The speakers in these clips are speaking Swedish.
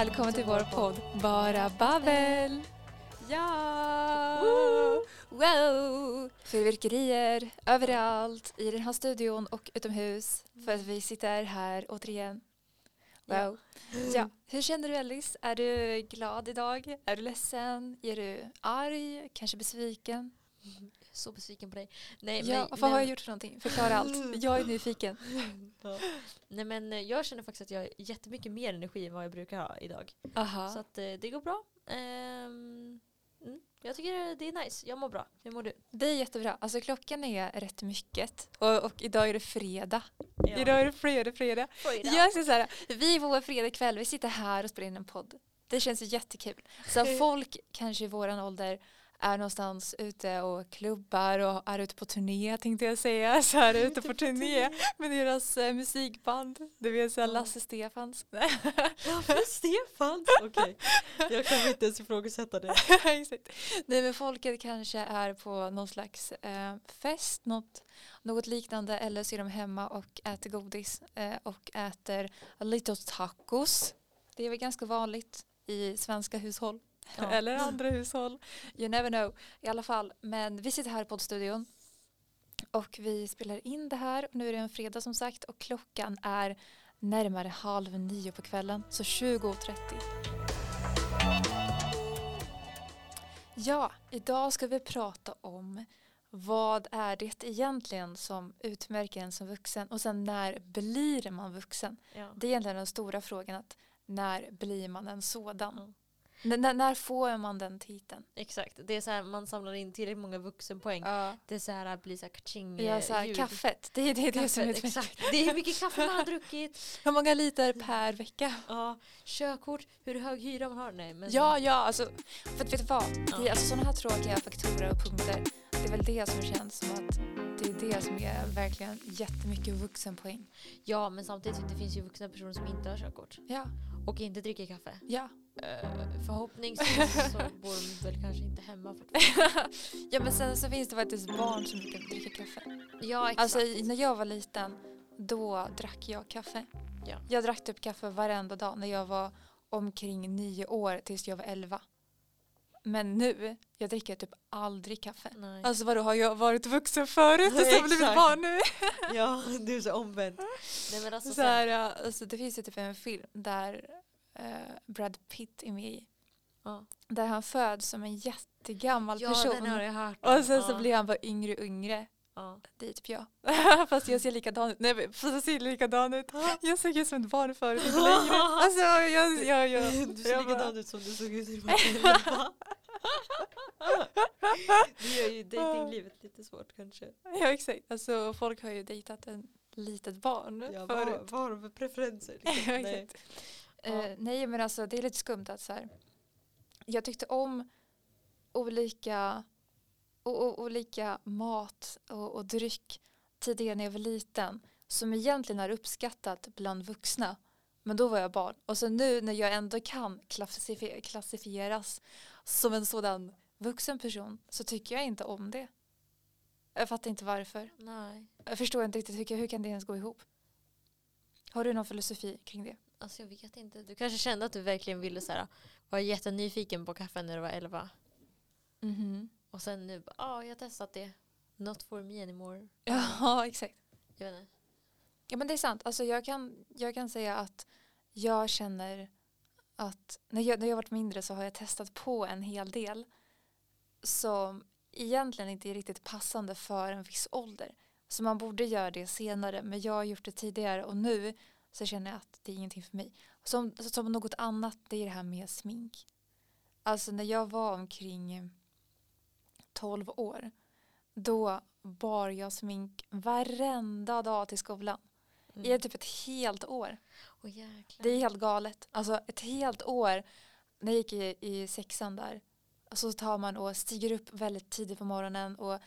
välkommen till vår podd Bara Babbel. Ja! Wow! Fyrverkerier överallt i den här studion och utomhus för att vi sitter här återigen. Wow. Ja. Hur känner du Ellis? Är du glad idag? Är du ledsen? Är du arg? Kanske besviken? Så besviken på dig. Nej, Ja, men, vad har nej, jag gjort för någonting? Förklara allt. Jag är nyfiken. Ja. Nej men eh, jag känner faktiskt att jag har jättemycket mer energi än vad jag brukar ha idag. Aha. Så att eh, det går bra. Ehm, mm, jag tycker det är nice. Jag mår bra. Hur mår du? Det är jättebra. Alltså klockan är rätt mycket och, och idag är det fredag. Idag är det fredag, fredag. Fredag. Jag ska säga vi är vår fredag kväll, vi sitter här och spelar in en podd. Det känns jättekul. Så folk kanske i våran ålder är någonstans ute och klubbar och är ute på turné tänkte jag säga. Så här ute på turné med deras eh, musikband. Du vet såhär Ja. Lasse Stefans. Ja, för Stefan! Okej, jag kan inte ens ifrågasätta det. Nej men folket kanske är på någon slags eh, fest, något, något liknande eller så är de hemma och äter godis eh, och äter lite tacos. Det är väl ganska vanligt i svenska hushåll Ja. eller andra hushåll. You never know. I alla fall, men vi sitter här i poddstudion och vi spelar in det här. Nu är det en fredag som sagt och klockan är närmare halv nio på kvällen, så 20.30. Ja, idag ska vi prata om vad är det egentligen som utmärker en som vuxen och sen när blir man vuxen? Ja. Det är egentligen den stora frågan att när blir man en sådan? Ja. N- när, får man den titeln? Exakt, det är så här man samlar in tillräckligt många vuxenpoäng. Ja, Det är så här att bli så här kaching ja så här, ljud. kaffet, det är det, är det som Kaffet, utmärker. exakt. Det är hur mycket kaffe man har druckit. Hur många liter per vecka? Ja, körkort, hur hög hyra man har. Nej, men Ja, ja, alltså, för att vet du vad? Det är Ja. alltså sådana här tråkiga faktorer och punkter. Det är väl det som känns som att det är det som är verkligen jättemycket vuxenpoäng. ja, men samtidigt det finns ju vuxna personer som inte har körkort Ja, och inte dricker kaffe. ja. Uh, förhoppningsvis så bor de väl kanske inte hemma ja, men sen så finns det faktiskt barn som brukar dricka kaffe. Ja, exakt. Alltså när jag var liten, då drack jag kaffe. Ja. Jag drack typ kaffe varenda dag när jag var omkring nio år tills jag var elva. Men nu, jag dricker typ aldrig kaffe. Nej. Alltså vadå, har jag varit vuxen förut och så blivit barn nu? ja, du är så omvänd. Nej, men alltså, Så här, ja, alltså, det finns ju typ en film där eh, Brad Pitt är med i. Ja. Där han föds som en jättegammal ja, person. den har jag hört. Och sen ja. så blir han bara yngre och yngre. Ja. Det är typ jag. Fast jag ser likadan ut. Nej fast jag ser likadan ut. Jag såg ut som ett barn förut, inte längre. Alltså jag, jag, jag, Du ser jag likadan ut som du såg ut elva. Det gör ju dejtinglivet lite svårt kanske. Ja exakt. Alltså folk har ju dejtat en litet barn Ja, förut. vad har de för preferenser? Liksom? Nej. Eh, nej men alltså det är lite skumt att så här. Jag tyckte om olika, o, o, olika mat och, och dryck tidigare när jag var liten som egentligen är uppskattat bland vuxna. Men då var jag barn. Och så nu när jag ändå kan klassifier- klassifieras som en sådan vuxen person så tycker jag inte om det. Jag fattar inte varför. Nej. Jag förstår inte riktigt hur, hur kan det ens gå ihop. Har du någon filosofi kring det? Alltså jag vet inte. Du kanske kände att du verkligen ville så här, vara jättenyfiken på kaffe när du var elva. Mhm. Och sen nu bara, ah, jag har testat det. Not for me anymore. Ja, exakt. Jag vet inte. Ja, men det är sant. Alltså, jag, kan, jag kan säga att jag känner att när jag, när jag varit mindre så har jag testat på en hel del som egentligen inte är riktigt passande för en viss ålder. Så man borde göra det senare, men jag har gjort det tidigare och nu så känner jag att det är ingenting för mig. Som, som något annat, det är det här med smink. Alltså när jag var omkring 12 år, då bar jag smink varenda dag till skolan. I typ ett helt år. Jäklar. Det är helt galet. Alltså ett helt år när jag gick i, i sexan där. Så tar man och stiger upp väldigt tidigt på morgonen och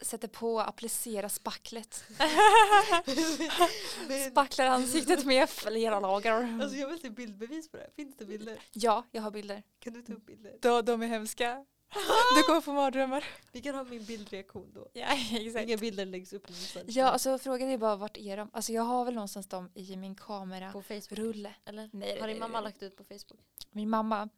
sätter på och applicerar spacklet. Spacklar ansiktet med flera lager. alltså jag vill se bildbevis på det. Finns det bilder? Ja, jag har bilder. Kan du ta upp bilder? De, de är hemska. Du kommer få mardrömmar. Vi kan ha min bildreaktion då. Ja, exakt. Inga bilder läggs upp någonstans. Ja, alltså frågan är bara vart är de? Alltså jag har väl någonstans dem i min kamera. På Facebook. Rulle. Eller? Nej, Har din mamma nej. lagt ut på Facebook? Min mamma,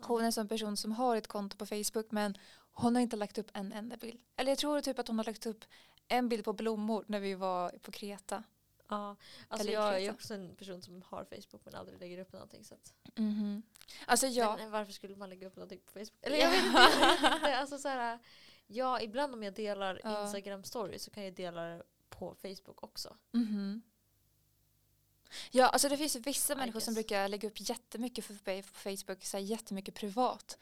hon är en sån person som har ett konto på Facebook men hon har inte lagt upp en enda bild. Eller jag tror typ att hon har lagt upp en bild på blommor när vi var på Kreta. Ja. Alltså Eller jag är Kreta. också en person som har Facebook men aldrig lägger upp någonting. Så att. Mhm. Alltså jag... Men varför skulle man lägga upp någonting på Facebook? Eller jag vet inte. Alltså, så här, ja, ibland om jag delar. Instagram story så kan jag dela det på Facebook också. Mhm. Ja, alltså det finns vissa I människor som guess. brukar lägga upp jättemycket för, på Facebook, så här jättemycket privat.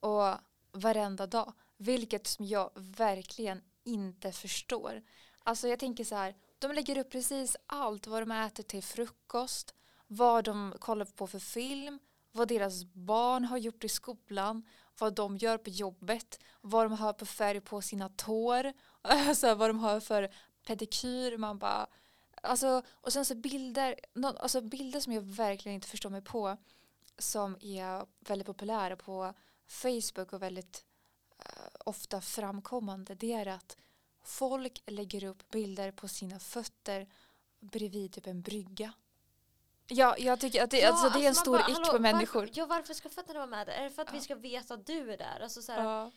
Och varenda dag. Vilket som jag verkligen inte förstår. Alltså jag tänker så här, de lägger upp precis allt vad de äter till frukost, vad de kollar på för film, vad deras barn har gjort i skolan, vad de gör på jobbet, vad de har på färg på sina tår, alltså vad de har för pedikyr. Man bara, alltså, och sen så bilder, nå- alltså bilder som jag verkligen inte förstår mig på som är väldigt populära på Facebook och väldigt eh, ofta framkommande det är att folk lägger upp bilder på sina fötter bredvid typ en brygga. Ja, jag tycker att det, alltså, det är en man stor bara, ick på människor. Varför, ja, varför ska fötterna vara med? Är det för att vi Ja. ska veta att du är där? Alltså, så här, Ja.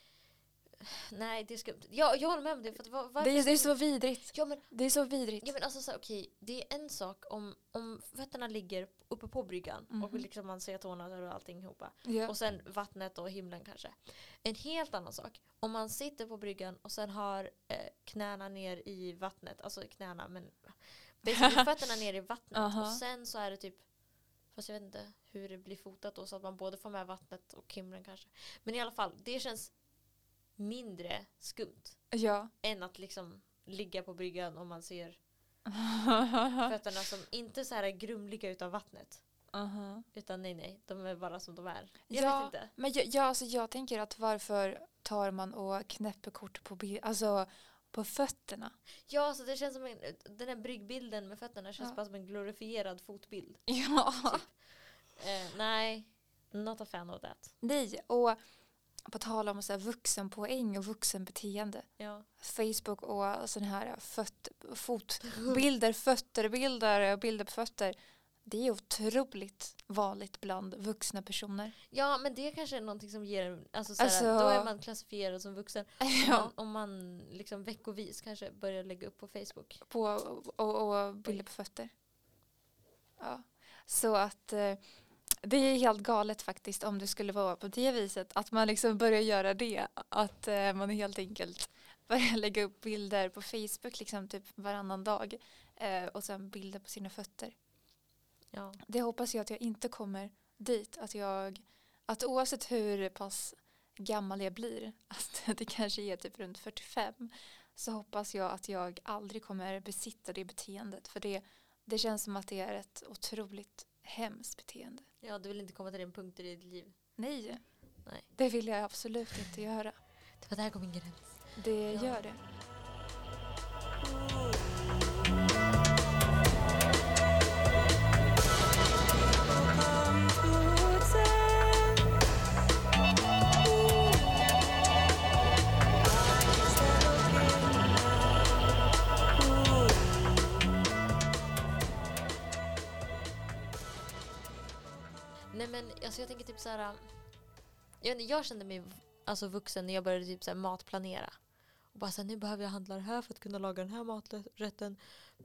Nej, det skumt. Ja, jag håller med om det. För att, var, Det, är, det är så vidrigt. Ja, men, Det är så vidrigt. ja, men alltså, så här, okej, det är en sak om, om fötterna ligger uppe på bryggan och Mhm. liksom man ser tårna och allting ihop. Ja. Och sen vattnet och himlen kanske. En helt annan sak. Om man sitter på bryggan och sen har eh, knäna ner i vattnet. Alltså knäna men fötterna ner i vattnet. Aha. Och sen så är det typ Fast jag vet inte hur det blir fotat då så att man både får med vattnet och himlen kanske. Men i alla fall, det känns mindre skumt ja. än att liksom ligga på bryggan och man ser fötterna som inte så här grumliga utav vattnet. Aha. Utan nej nej, de är bara som de är. Jag Ja, vet inte. Men jag, jag, alltså, jag tänker att varför tar man och knäpper kort på, alltså, på fötterna? Ja, så det känns som en, den här bryggbilden med fötterna känns Ja. bara som en glorifierad fotbild. Ja. Eh, nej, not a fan of that. Nej, och på tal om så här vuxenpoäng och vuxenbeteende. Ja. Facebook och sådana här föt, fotbilder, fötterbilder, bilder på fötter. Det är otroligt vanligt bland vuxna personer. ja, men det kanske är någonting som ger en, alltså, såhär, Alltså- då är man klassifierad som vuxen. Om Ja. man, om man liksom veckovis kanske börjar lägga upp på Facebook. På, och, och bilder på fötter. Ja. Så att eh, det är helt galet faktiskt om det skulle vara på det viset. Att man liksom börjar göra det. Att eh, man helt enkelt börjar lägga upp bilder på Facebook liksom typ varannan dag. Eh, och sen bilder på sina fötter. Ja. Det hoppas jag att jag inte kommer dit. Att jag, att oavsett hur pass gammal jag blir, att det kanske är typ runt 45, så hoppas jag att jag aldrig kommer besitta det beteendet. För det, det känns som att det är ett otroligt hemskt beteende. Ja, du vill inte komma till den punkten i ditt liv. Nej, Nej. det vill jag absolut inte göra. Det var där går min gräns. Det Ja. gör det. Så här. Jag, vet inte, jag kände mig alltså vuxen när jag började typ så här matplanera. Och bara så här, nu behöver jag handla det här för att kunna laga den här maträtten.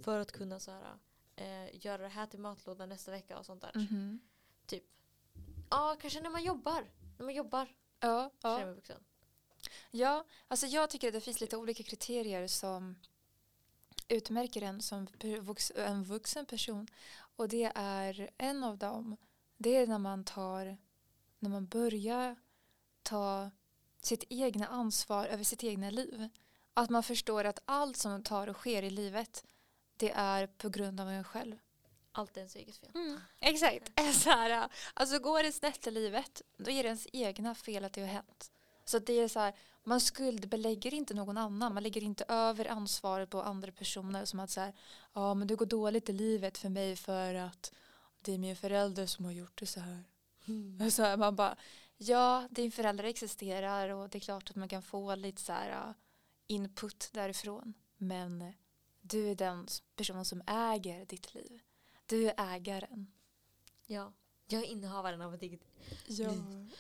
För att kunna så här, eh, göra det här till matlådan nästa vecka och sånt där. Mhm. Ja, kanske när man jobbar. När man jobbar Ja, jag ja. vuxen. ja, alltså jag tycker att det finns lite olika kriterier som utmärker en som en vuxen person. Och det är en av dem, det är när man tar, när man börjar ta sitt egna ansvar över sitt egna liv. Att man förstår att allt som tar och sker i livet, det är på grund av en själv. Allt är ens eget fel. Mm, exakt. Så här, alltså går det snett i livet, då är det ens egna fel att det har hänt. Så det är så här, man skuldbelägger inte någon annan. Man lägger inte över ansvaret på andra personer som att så här, ja men det går dåligt i livet för mig för att det är min förälder som har gjort det så här. Så här man bara, Ja, din förälder existerar och det är klart att man kan få lite så här uh, input därifrån. Men du är den personen som äger ditt liv. Du är ägaren. Ja. Jag är innehavaren av ett eget Ja,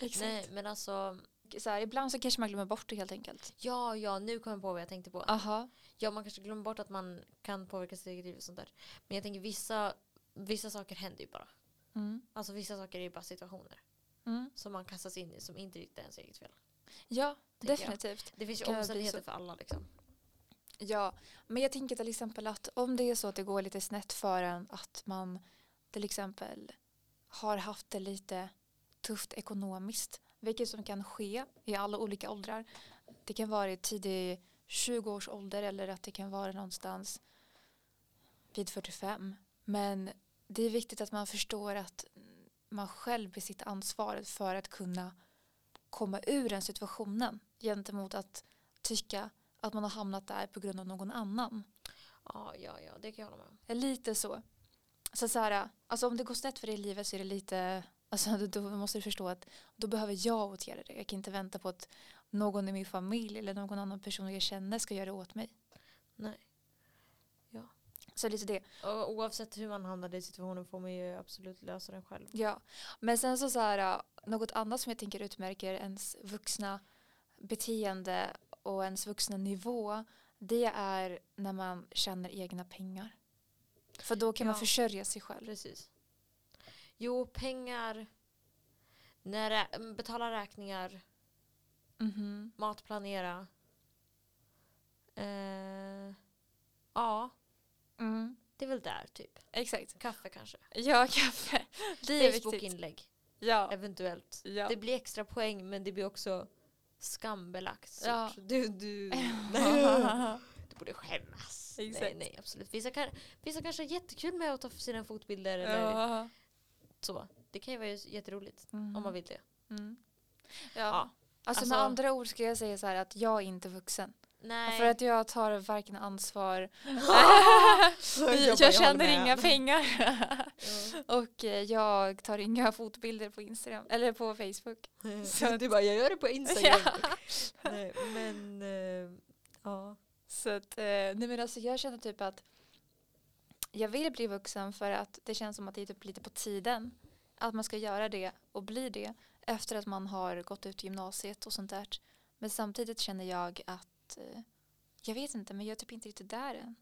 exakt. Nej men alltså. Så här, ibland så kanske man glömmer bort det helt enkelt. Ja ja nu kommer jag på vad jag tänkte på. Aha. Ja man kanske glömmer bort att man kan påverka sitt eget liv och sånt där. Men jag tänker vissa, vissa saker händer ju bara. Mm. Alltså vissa saker är ju bara situationer. Mm. Som man kastas in i som inte riktigt är ens eget fel. Ja, Tänker jag. definitivt. Det finns ju bli omständigheter så- för alla liksom. Ja, men jag tänker till exempel att om det är så att det går lite snett för en att man till exempel har haft det lite tufft ekonomiskt, vilket som kan ske i alla olika åldrar. Det kan vara i tidig 20 års ålder eller att det kan vara någonstans vid 45. Men det är viktigt att man förstår att man själv besitter ansvaret för att kunna komma ur den situationen gentemot att tycka att man har hamnat där på grund av någon annan. Ja ja ja det kan jag hålla med om. Lite så. Så, så här, alltså om det går snett för dig i livet så är det lite, alltså då måste du förstå att då behöver jag åtgärda det. Jag kan inte vänta på att någon i min familj eller någon annan person jag känner ska göra det åt mig. Nej. Så lite det. Och oavsett hur man hamnar i situationen får man ju absolut lösa den själv. Ja. Men sen så, så här, något annat som jag tänker utmärker ens vuxna beteende och ens vuxna nivå det är när man tjänar egna pengar. För då kan man Ja. försörja sig själv. Precis. Jo, pengar, när rä- betala räkningar, Mhm. matplanera. Eh, ja, Mm. det är väl där typ. Exakt. Kaffe kanske. Ja, kaffe. Det är viktigt. Facebook-inlägg, Ja. eventuellt. ja. Det blir extra poäng men det blir också skambelagt. Ja. Du, du, nej, du borde skämmas. Nej, Exakt. nej, absolut. Vissa, kan, vissa kanske har jättekul med att ta sina fotbilder eller ja. så. Det kan ju vara jätteroligt Mm. om man vill det. Mm. Ja. Ja. Alltså, Alltså- med andra ord ska jag säga så här att jag är inte vuxen. Nej. För att jag tar varken ansvar, jag, jag, tjänar inga pengar och eh, jag tar inga fotbilder på Instagram eller på Facebook. Så- du bara, jag gör det på Instagram. Ja. Nej, men eh, ja. Så att, eh, nej men alltså jag känner typ att jag vill bli vuxen för att det känns som att det är typ lite på tiden att man ska göra det och bli det efter att man har gått ut gymnasiet och sånt där. Men samtidigt känner jag att eh, jag vet inte men jag är typ inte riktigt där än.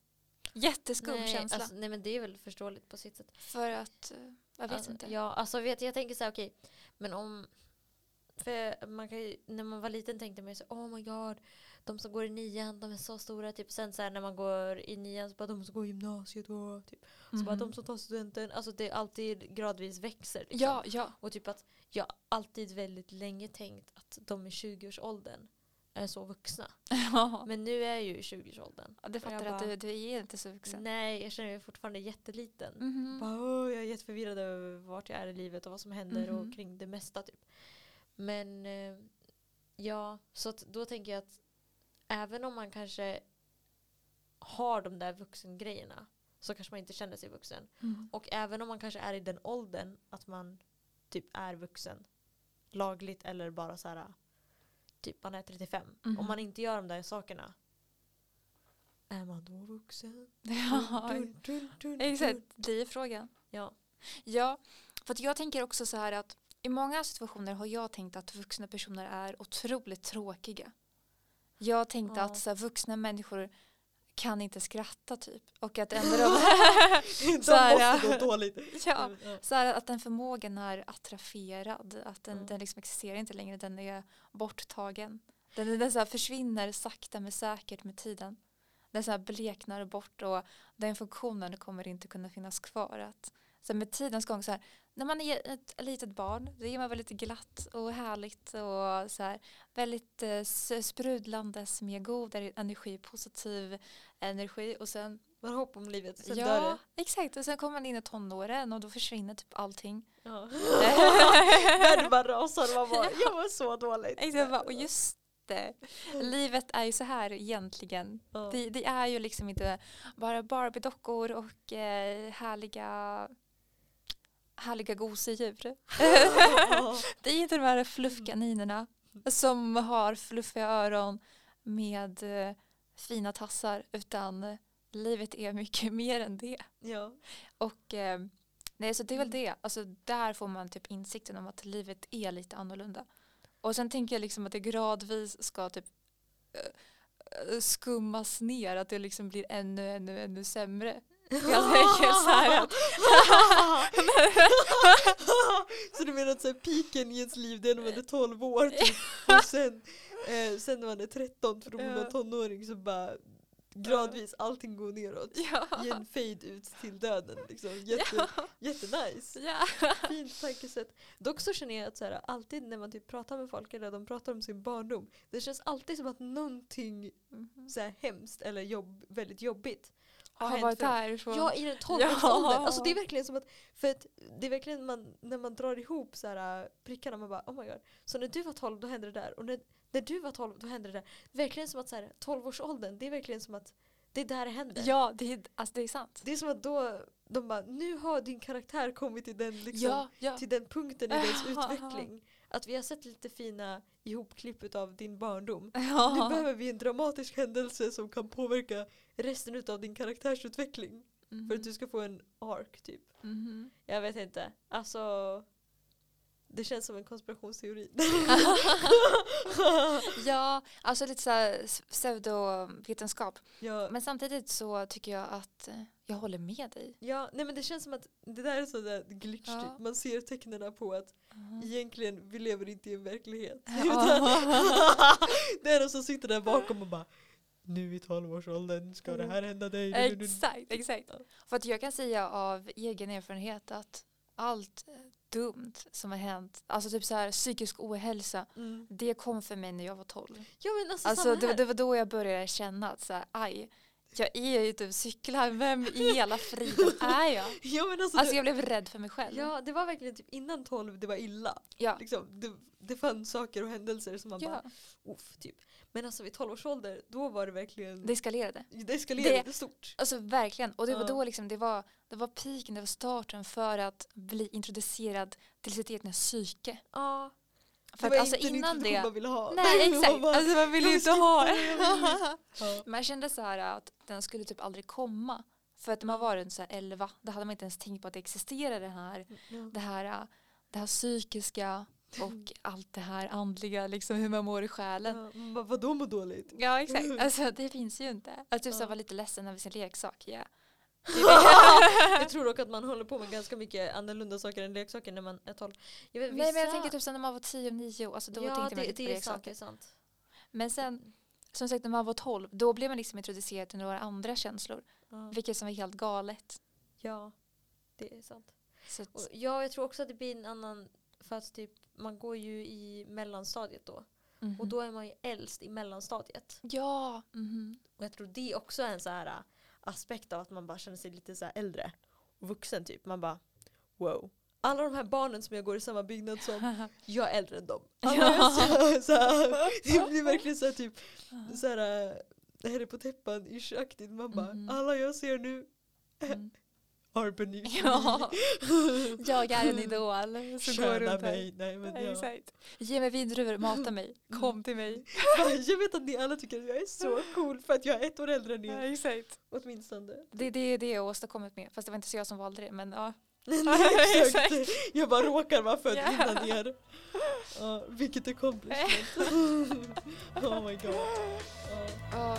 Jätteskum nej, känsla. Alltså, nej men det är väl förståeligt på sitt sätt. för att eh, jag vet alltså, inte. Ja, alltså vet, jag tänker så här, okej. men om... För man kan ju, när man var liten tänkte man ju så oh my god. De som går i nian, de är så stora. Typ. Sen så här, när man går i nian så bara de som går i gymnasiet. Och, typ. Så bara Mhm. de som tar studenten. Alltså det alltid gradvis växer. Liksom. Ja, ja. Och typ att jag alltid väldigt länge tänkt att de i 20-årsåldern är så vuxna. Men nu är jag ju i 20-årsåldern. Ja, det fattar jag att bara- du, du är inte så vuxen. Nej, jag känner mig fortfarande jätteliten. Mhm. Bara, "Åh, jag är jätteförvirrad över vart jag är i livet och vad som händer Mhm. och kring det mesta. Typ. Men eh, ja, så då tänker jag att även om man kanske har de där vuxengrejerna så kanske man inte känner sig vuxen. Mm. Och även om man kanske är i den åldern att man typ är vuxen lagligt eller bara så här typ man är 35. Mhm. Om man inte gör de där sakerna är man då vuxen? Ja, dun, dun, dun. exakt. Det är frågan. Ja. Ja, för att jag tänker också så här att i många situationer har jag tänkt att vuxna personer är otroligt tråkiga. Jag tänkte Ja. att så här, vuxna människor kan inte skratta typ. Och att ändå de, Så här, måste gå dåligt. ja, så här, att den förmågan är atroferad. Att den, Ja. den liksom existerar inte längre, den är borttagen. Den, den så försvinner sakta men säkert med tiden. Den så bleknar bort och den funktionen kommer inte kunna finnas kvar. Att, så med tidens gång, så här, när man är ett litet barn, då är man väldigt glatt och härligt och så här, väldigt eh, sprudlandes med god energi, positiv energi och sen Man hopp om livet, sen ja, dör det. exakt. Och sen kommer man in i tonåren och då försvinner typ allting. Ja. Världen bara rasar man bara, jag var så dåligt. Exakt, jag bara, och just det. Livet är ju så här egentligen. Ja. Det, det är ju liksom inte bara Barbie-dockor och eh, härliga härliga gosedjur. det är inte de här fluffkaninerna som har fluffiga öron med eh, fina tassar utan livet är mycket mer än det. Ja. Och eh, nej, så det är väl Mm. det. Alltså, där får man typ insikten om att livet är lite annorlunda. Och sen tänker jag liksom att det gradvis ska typ eh, eh, skummas ner, att det liksom blir ännu, ännu, ännu sämre. Jag tänker så här att så du menar att så här, piken i ens liv det är när man är 12 år typ. och sen, eh, sen när man är 13 för då blir man Ja. tonåring så bara gradvis allting går neråt. ja. I en fade ut till döden. Liksom. Jätte, Ja. Jättenice. Ja. Fint tankesätt. Dock så känner jag att så här, alltid när man typ pratar med folk eller de pratar om sin barndom. Det känns alltid som att någonting Mhm. så här, hemskt eller jobb, väldigt jobbigt har, Har varit för därifrån. Ja, i den Ja. tolvårsåldern. Alltså det är verkligen som att, för att det är verkligen man, när man drar ihop så här, äh, prickarna, man bara oh my god. Så när du var 12 då hände det där och när, när du var 12 då hände det där. Verkligen som att så här, 12-årsåldern, det är verkligen som att det är där det händer. Ja, det är, alltså det är sant. Det är som att då, de bara nu har din karaktär kommit till den, liksom, Ja, ja. till den punkten i dess Ja. utveckling. Att vi har sett lite fina ihopklipp av din barndom. ja. Nu behöver vi en dramatisk händelse som kan påverka resten av din karaktärsutveckling. Mhm. För att du ska få en ark typ. Mhm. Jag vet inte. Alltså. Det känns som en konspirationsteori. Ja, alltså lite så här s- pseudovetenskap. ja, Men samtidigt så tycker jag att eh, jag håller med dig. ja, nej men det känns som att det där är sådär glitch Ja. typ. Man ser tecknen på att egentligen vi lever inte i en verklighet. Utan det är de som sitter där bakom och bara nu i 12-årsåldern ska det här hända dig. Exakt, exakt. För att jag kan säga av egen erfarenhet att allt dumt som har hänt, alltså typ så här psykisk ohälsa, Mm. det kom för mig när jag var 12. Ja men alltså, Alltså samma det, det var då jag började känna att så här, aj, jag är ju och cyklar, vem i hela friden är jag? Ja men alltså, Alltså jag blev rädd för mig själv. ja, det var verkligen typ innan 12 det var illa. Ja. Liksom, det, det fanns saker och händelser som man bara ja. uff typ. Men alltså vid 12 års ålder då var det verkligen Det eskalerade. det eskalerade det- stort. Alltså verkligen. Och det var Ja. då liksom, det var, det var piken, det var starten för att bli introducerad till sitt egna psyke. Ja. För det att var alltså inte innan introduktion det... man ville ha. Nej Man exakt, bara, alltså man ville ju "Jag inte ha det. ja. Jag kände så här att den skulle typ aldrig komma. För att man var runt så här 11, då hade man inte ens tänkt på att det existerade det här, Ja. det här, det här psykiska och allt det här andliga, liksom hur man mår i själen. Ja, vadå må dåligt? Ja exakt, alltså det finns ju inte. Att typ här Ja. vara lite ledsen över sin leksak, ja. jag tror dock att man håller på med ganska mycket annorlunda saker än leksaker när man är 12. Jag vet, Nej men jag tänker typ så när man var 10 och 9, alltså då ja, tänkte man det, det på leksaker. sant. Men sen, som sagt när man var 12, då blev man liksom introducerad till några andra känslor. Ja. Vilket som var helt galet. ja, det är sant. Att, ja, jag tror också att det blir en annan, för att typ man går ju i mellanstadiet då. mhm. Och då är man ju äldst i mellanstadiet. Ja. mhm. Och jag tror det också är en så här äh, aspekt av att man bara känner sig lite så här äldre och vuxen typ. Man bara wow. Alla de här barnen som jag går i samma byggnad som, jag är äldre än dem. Alla Ja. så, så här, det blir verkligen så här typ så här, äh, det här är på täppan ish-aktigt. Man bara, Mhm. alla jag ser nu Mm. Beneath Ja. Jag är en idol. Så går Sköna runt här. mig. Nej, men Ja. Exakt. Ge mig vindruvor, mata mig, kom till mig. Jag vet att ni alla tycker att jag är så cool för att jag är ett år äldre än Ja, er. exakt. Åtminstone. Det, det är det jag åstadkommit med. Fast det var inte så jag som valde det. Men ja. Nej, exakt. Jag bara råkar vara född Ja. innan er. Ja, vilket accomplishment. oh my god. Ja. ja.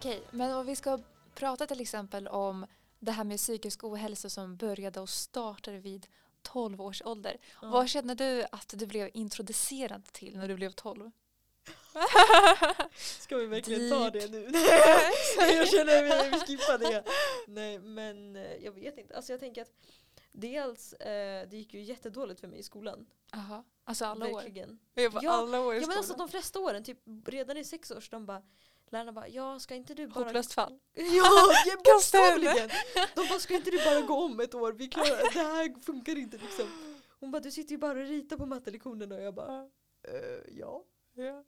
Okej, men om vi ska prata till exempel om det här med psykisk ohälsa som började och startade vid 12 års ålder. Ja. Vad känner du att du blev introducerad till när du blev 12? Ska vi verkligen ta Deep. det nu? jag känner att vi skippar det. Nej men eh, jag vet inte. Alltså jag tänker att dels, eh, det gick ju jättedåligt för mig i skolan. Jaha, alltså alla år? Verkligen. Jag bara, Ja, alla år i Ja men alltså de flesta åren, typ redan i sex års, de bara lärarna bara, ja ska inte du bara... Hopplöst fall. Ja, ja bokstavligen! De bara, ska inte du bara gå om ett år? Vi klarar, det här funkar inte liksom. Hon bara, du sitter ju bara och ritar på mattelektionerna och jag bara, eh, ja.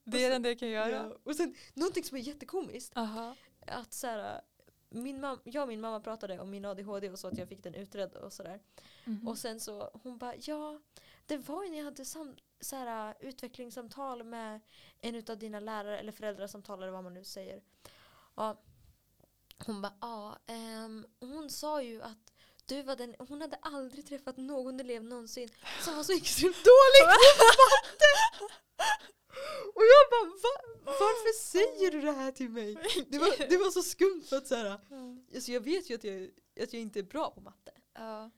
Det är det enda jag kan göra. ja. Och sen, någonting som är jättekomiskt, Aha. att så här, min mam- jag och min mamma pratade om min ADHD och så att jag fick den utredd och sådär. Mhm. Och sen så hon bara ja det var ju när jag hade sam- så här, utvecklingssamtal med en av dina lärare eller föräldrasamtal eller vad man nu säger. Ja. Hon bara ja ehm, hon sa ju att du var den, hon hade aldrig träffat någon elev någonsin som var så extremt dålig på matte. Och jag bara Va? varför säger du det här till mig? Det var, det var så skumt för att så här, alltså jag vet ju att jag, att jag inte är bra på matte. Ja.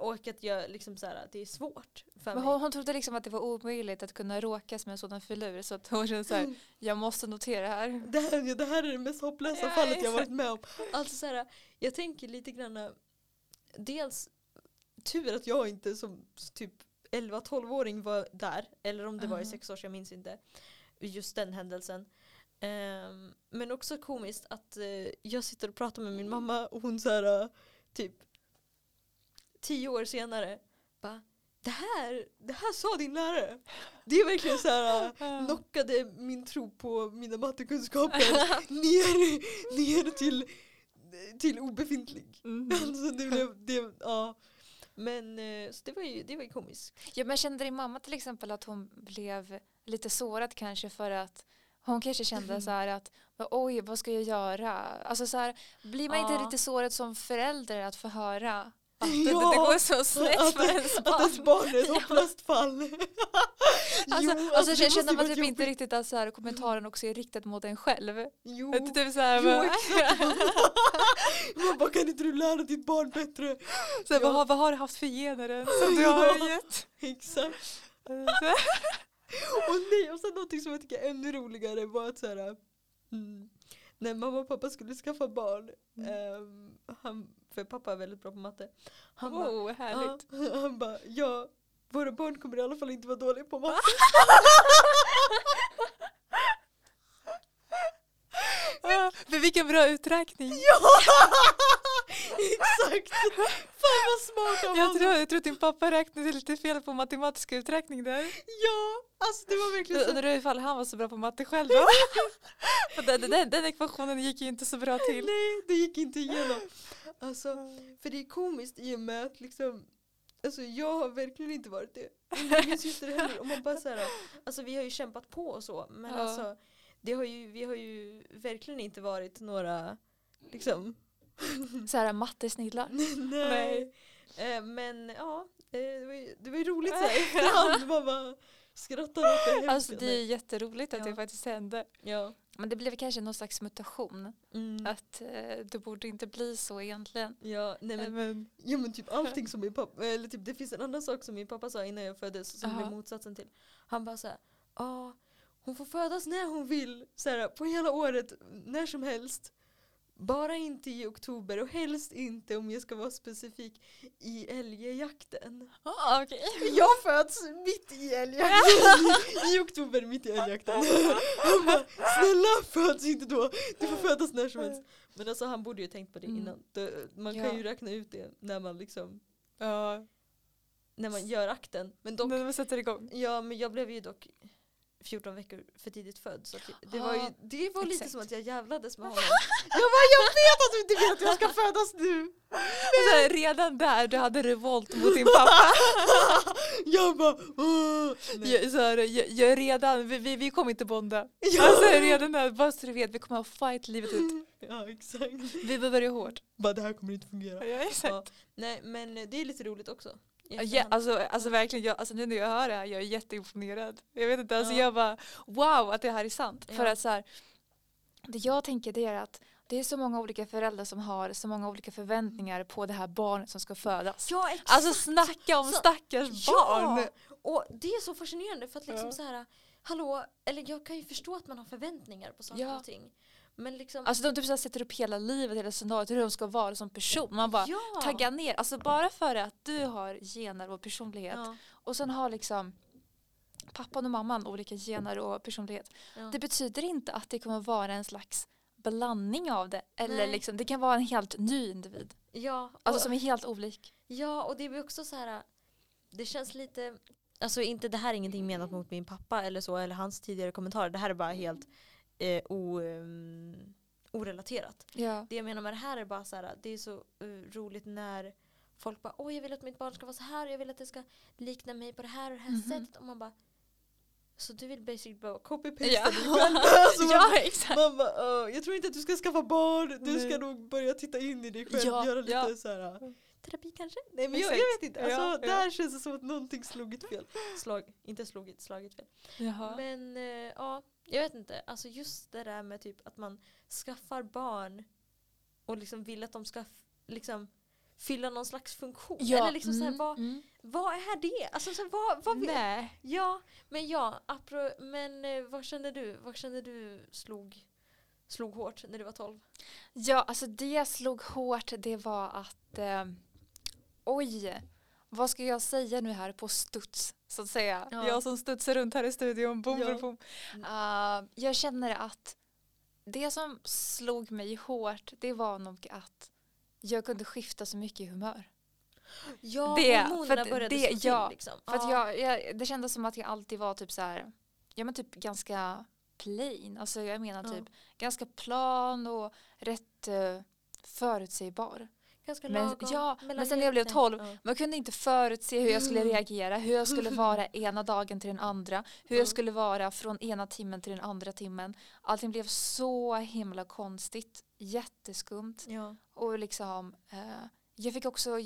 Och att jag liksom så här, det är svårt för Men mig. hon, hon trodde liksom att det var omöjligt att kunna råkas med en sådan filur så att hon kände så här, jag måste notera här. det, här, det här är det mest hopplösa Ja, fallet jag varit med om. Alltså så här, jag tänker lite grann, dels tur att jag inte som typ 11-12-åring var där, eller om det var i Mhm. sex år, jag minns inte, just den händelsen. Ehm, men också komiskt att eh, jag sitter och pratar med min mamma och hon så här, äh, typ tio år senare bara det här, det här sa din lärare. Det är verkligen så här knockade min tro på mina mattekunskaper ner, ner till, till obefintlig. Mhm. Alltså det blev, det, ja. Men eh, så det var ju, det var ju komiskt. Ja, men kände din mamma till exempel att hon blev lite sårad kanske för att hon kanske kände så här att oj vad ska jag göra? Alltså så här, blir man inte Ja. lite sårad som förälder att få höra att det, Ja, det går så snett att- för ens Att ens barn? barn är ett hopplöst fall. Alltså, Jo, alltså, det känner man typ inte riktigt att så här, kommentaren också är riktad mot en själv? Jo, Att det typ så här, jo bara, exakt. Man bara, kan inte du lära ditt barn bättre? så här, vad, Ja. har, vad har du haft för gener som du har gett? Exakt. Och nej, och sen någonting som jag tycker är ännu roligare var att så här, mm, när mamma och pappa skulle skaffa barn, ehm, han, för pappa är väldigt bra på matte, han bara, oh, härligt. ja, han bara, ja, våra barn kommer i alla fall inte vara dåliga på matte. Men vilken bra uträkning. Ja! Exakt! Fan vad smart av Jag tror, jag tror att din pappa räknade lite fel på matematiska uträkning där. Ja, alltså det var verkligen så. Undrar ifall han var så bra på matte själv då? För den, den, den ekvationen gick ju inte så bra till. Nej, det gick inte igenom. Alltså, för det är komiskt i och med att liksom Alltså jag har verkligen inte varit det. Min syster heller. Och man bara så här, alltså vi har ju kämpat på och så. Men Ja. alltså det har ju, vi har ju verkligen inte varit några liksom Så här mattesnillar. Nej. Eh, men ja, eh, det var ju, det var ju roligt så här efterhand. Man bara skrattar åt det. Alltså det är jätteroligt att Ja. det faktiskt hände. Ja. Men det blev kanske någon slags mutation. Mm. Att eh, det borde inte bli så egentligen. Ja, nej men Men, Ja men typ allting som min pappa, eller typ det finns en annan sak som min pappa sa innan jag föddes som Aha. blev motsatsen till. Han bara såhär, ja hon får födas när hon vill, såhär, på hela året, när som helst. Bara inte i oktober och helst inte om jag ska vara specifik i älgjakten. ah, okej. Jag föds mitt i älgjakten, i oktober mitt i älgjakten. Han bara, snälla föds inte då, du får födas när som helst. Men alltså han borde ju tänkt på det Mm. innan. Man Ja. kan ju räkna ut det när man liksom Ja, när man gör akten. Men dock, när man sätter igång. ja men jag blev ju dock 14 veckor för tidigt född. Så det, var ju, det var lite exakt. som att jag jävlades med honom. jag bara, jag vet att du inte vill att jag ska födas nu! Så här, redan där du hade revolt mot din pappa. jag bara! Nej. Jag, så här, jag, jag är redan, vi, vi, vi kommer inte bonda. Ja. Alltså redan där, bara så du vet, vi kommer ha fight livet ut. Ja exakt. Vi börjar hårt. Bara det här kommer inte fungera. Ja, exakt. Ja, nej men det är lite roligt också. Ja, alltså, alltså verkligen, jag, alltså nu när jag hör det här, jag är jätteimponerad. Jag vet inte, alltså Ja. jag bara wow att det här är sant. För Ja. att så här, det jag tänker det är att det är så många olika föräldrar som har så många olika förväntningar på det här barnet som ska födas. ja exakt. Alltså snacka om Så- stackars barn! Ja! Och det är så fascinerande för att liksom så här, hallå, eller jag kan ju förstå att man har förväntningar på saker och ting. Men liksom, Alltså de typ så sätter upp hela livet, hela scenariot, hur de ska vara som person. Man bara ja. tagga ner, alltså bara för att du har gener och personlighet Ja. och sen har liksom pappan och mamman olika gener och personlighet. Ja. Det betyder inte att det kommer vara en slags blandning av det. Eller Nej. liksom, det kan vara en helt ny individ. ja, Alltså och, som är helt olik. ja, och det blir också så här. Det känns lite, alltså inte det här är ingenting menat mot min pappa eller så eller hans tidigare kommentarer. Det här är bara helt eh, o, ehm, orelaterat. Ja. Det jag menar med det här är bara så här, det är så eh, roligt när folk bara oj jag vill att mitt barn ska vara så här och jag vill att det ska likna mig på det här och det här Mhm. sättet och man bara så du vill basically bara copy-pasta Ja. dig själv? Alltså, man, ja, exakt. man bara, "Åh, jag tror inte att du ska skaffa barn, du ska Nej. nog börja titta in i dig själv, Ja, göra lite ja. så här terapi kanske? Nej men jag, jag vet inte, alltså, Ja, ja. där känns det som att någonting slagit fel. Slag, inte slagit, slagit fel. Jaha. Men eh, ja, jag vet inte. Alltså just det där med typ att man skaffar barn och liksom vill att de ska liksom fylla någon slags funktion. Eller liksom så här, mm, vad, mm. vad är det? Alltså så här, vad, vad Nej. Ja, men ja, apro, men eh, vad kände du? Vad kände du slog, slog hårt när du var 12? Ja, alltså det slog hårt. Det var att eh, oj, vad ska jag säga nu här på studs så att säga. Ja. Jag som studsar runt här i studion. Boom, Ja. boom. Uh, jag känner att det som slog mig hårt det var nog att jag kunde skifta så mycket i humör. Ja, Det- hormonerna började det- slå till ja, liksom. För Ja. jag, jag, det kändes som att jag alltid var typ så här, ja men typ ganska plain. Alltså jag menar typ ganska plan och rätt uh, förutsägbar. Ganska Men, lagom. ja, men sen när jag blev mitten. 12, Ja. man kunde inte förutse hur jag skulle Mm. reagera, hur jag skulle vara ena dagen till den andra, hur Ja. jag skulle vara från ena timmen till den andra timmen. Allting blev så himla konstigt, jätteskumt Ja. och liksom eh, jag fick också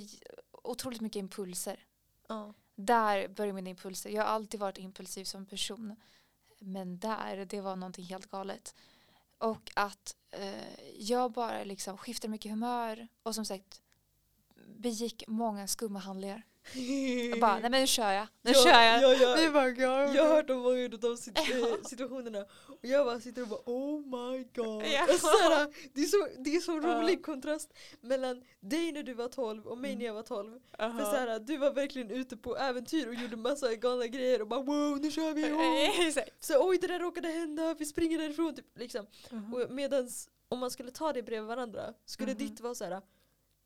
otroligt mycket impulser. Ja. Där började mina impulser. Jag har alltid varit impulsiv som person. Men där, det var någonting helt galet. Och att eh, jag bara liksom skiftade mycket humör och som sagt begick många skumma handlingar. Jag bara, nej men nu kör jag. Nu Ja, kör jag. ja, ja. Nu bara, ja. Jag har hört om många av de sit- situationerna och jag bara sitter och bara oh my god. Ja. Såhär, det, är så, det är så rolig kontrast mellan dig när du var 12 och mig Mm. när jag var 12. Aha. För såhär, du var verkligen ute på äventyr och gjorde massa galna grejer och bara wow nu kör vi! Oh. Exakt. Så oj det där råkade hända, vi springer därifrån typ. Liksom. Mhm. Och medans om man skulle ta det bredvid varandra skulle Mhm. ditt vara såhär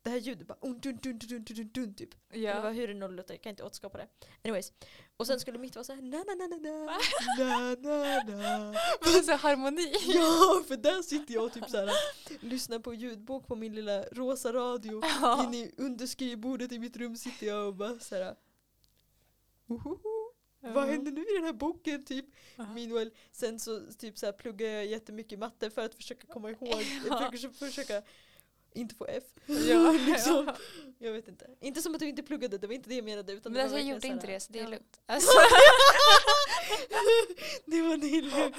det här ljudet bara un, dun, dun, dun, dun, dun, dun, typ. Eller Ja. vad, hur det nu låter, jag kan inte återskapa det. Anyways. Och sen skulle mitt vara såhär na na na na na na na na Men så harmoni. Ja för där sitter jag och typ såhär lyssnar på ljudbok på min lilla rosa radio Ja. in i under skrivbordet i mitt rum sitter jag och bara såhär Ohoho, vad händer nu i den här boken typ? Meanwhile, sen så typ så här pluggar jag jättemycket matte för att försöka komma ihåg, Ja. försöka, försöka inte få F. Ja, liksom. ja. Jag vet inte. Inte som att du inte pluggade, det var inte det jag menade. Utan Men alltså, jag gjorde inte det så det är ja. lugnt. Alltså, det var det lugnt.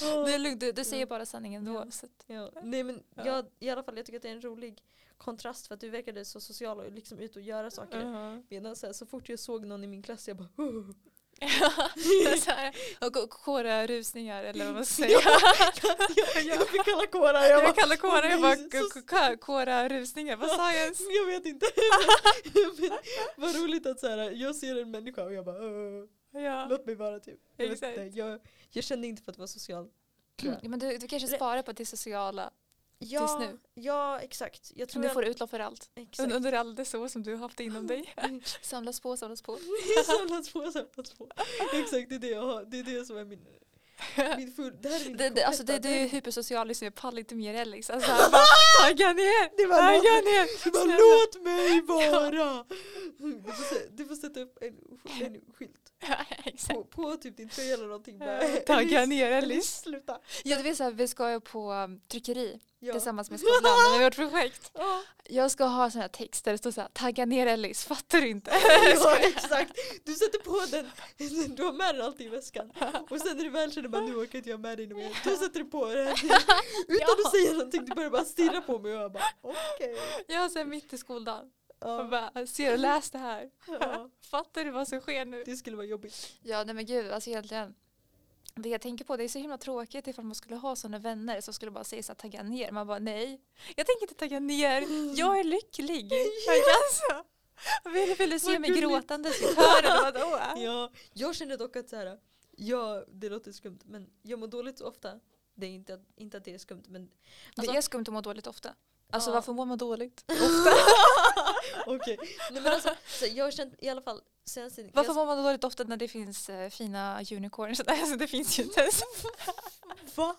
Ja. det är lugnt, du, du säger bara sanningen då. Ja. Så Ja. Nej men Ja. jag, i alla fall jag tycker att det är en rolig kontrast för att du verkade så social och liksom ut och göra saker. uh Medan så, här, så fort jag såg någon i min klass jag bara och k- kåra rusningar eller vad man ska säga. jag, jag fick kalla kårar. Jag, bara, Jag kallar kåra, jag bara så- k- k- kåra rusningar. Vad sa jag ens? Jag vet inte. Vad roligt att så här, jag ser en människa och jag bara "Åh, Ja. låt mig vara typ. Jag, jag, jag kände inte för att vara social. Ja, Men du, du kanske sparar på det sociala. Ja, nu. ja exakt. Jag tror Nu jag, får du utlopp för allt. exakt. Un- Under all det så som du har haft inom dig. Samlas på, samlas på. samlas på, samlas på. Exakt, det är det jag har. Det är det som är min, min full... Det här är min Det, det, alltså det, du är hypersocial, liksom, jag pallar inte mer Alex. Alltså, här, bara, tagga ner! Det var Tagga låt, ner! det var låt mig vara! Du får sätta upp en, en skylt Ja, på, på typ din tröja eller någonting. Bara, Tagga ner Alice. sluta. Ja, du vet, så här, vi ska ju på um, tryckeri Ja. tillsammans med skolan med vårt projekt. Ja. Jag ska ha såna här texter det står så här, tagga ner Alice, fattar du inte? ja exakt, du sätter på den, du har med den alltid i väskan och sen när du väl känner bara nu orkar inte jag med dig mer, då sätter du på den utan att säga någonting, du börjar bara stirra på mig och jag bara okej. Har så här mitt i skoldagen och bara, ser och läs det här. ja, Fattar du vad som sker nu? det skulle vara jobbigt. Ja, nej men gud, alltså egentligen. Det jag tänker på, det är så himla tråkigt ifall man skulle ha sådana vänner som skulle bara säga så här, tagga ner. Man bara nej, jag tänker inte tagga ner, jag är lycklig. Alltså. Vill, vill du se Vad mig gråtandes i kören? Ja, jag känner dock att så här, ja, det låter skumt men jag mår dåligt så ofta. Det är inte, att- inte att det är skumt men Alltså- det är skumt att må dåligt ofta. Alltså Ja. varför mår man dåligt? okej. Nej men alltså, så jag har känt i alla fall senaste tiden. Varför mår man dåligt ofta när det finns eh, fina unicorns? Alltså, det finns ju inte ens. Va?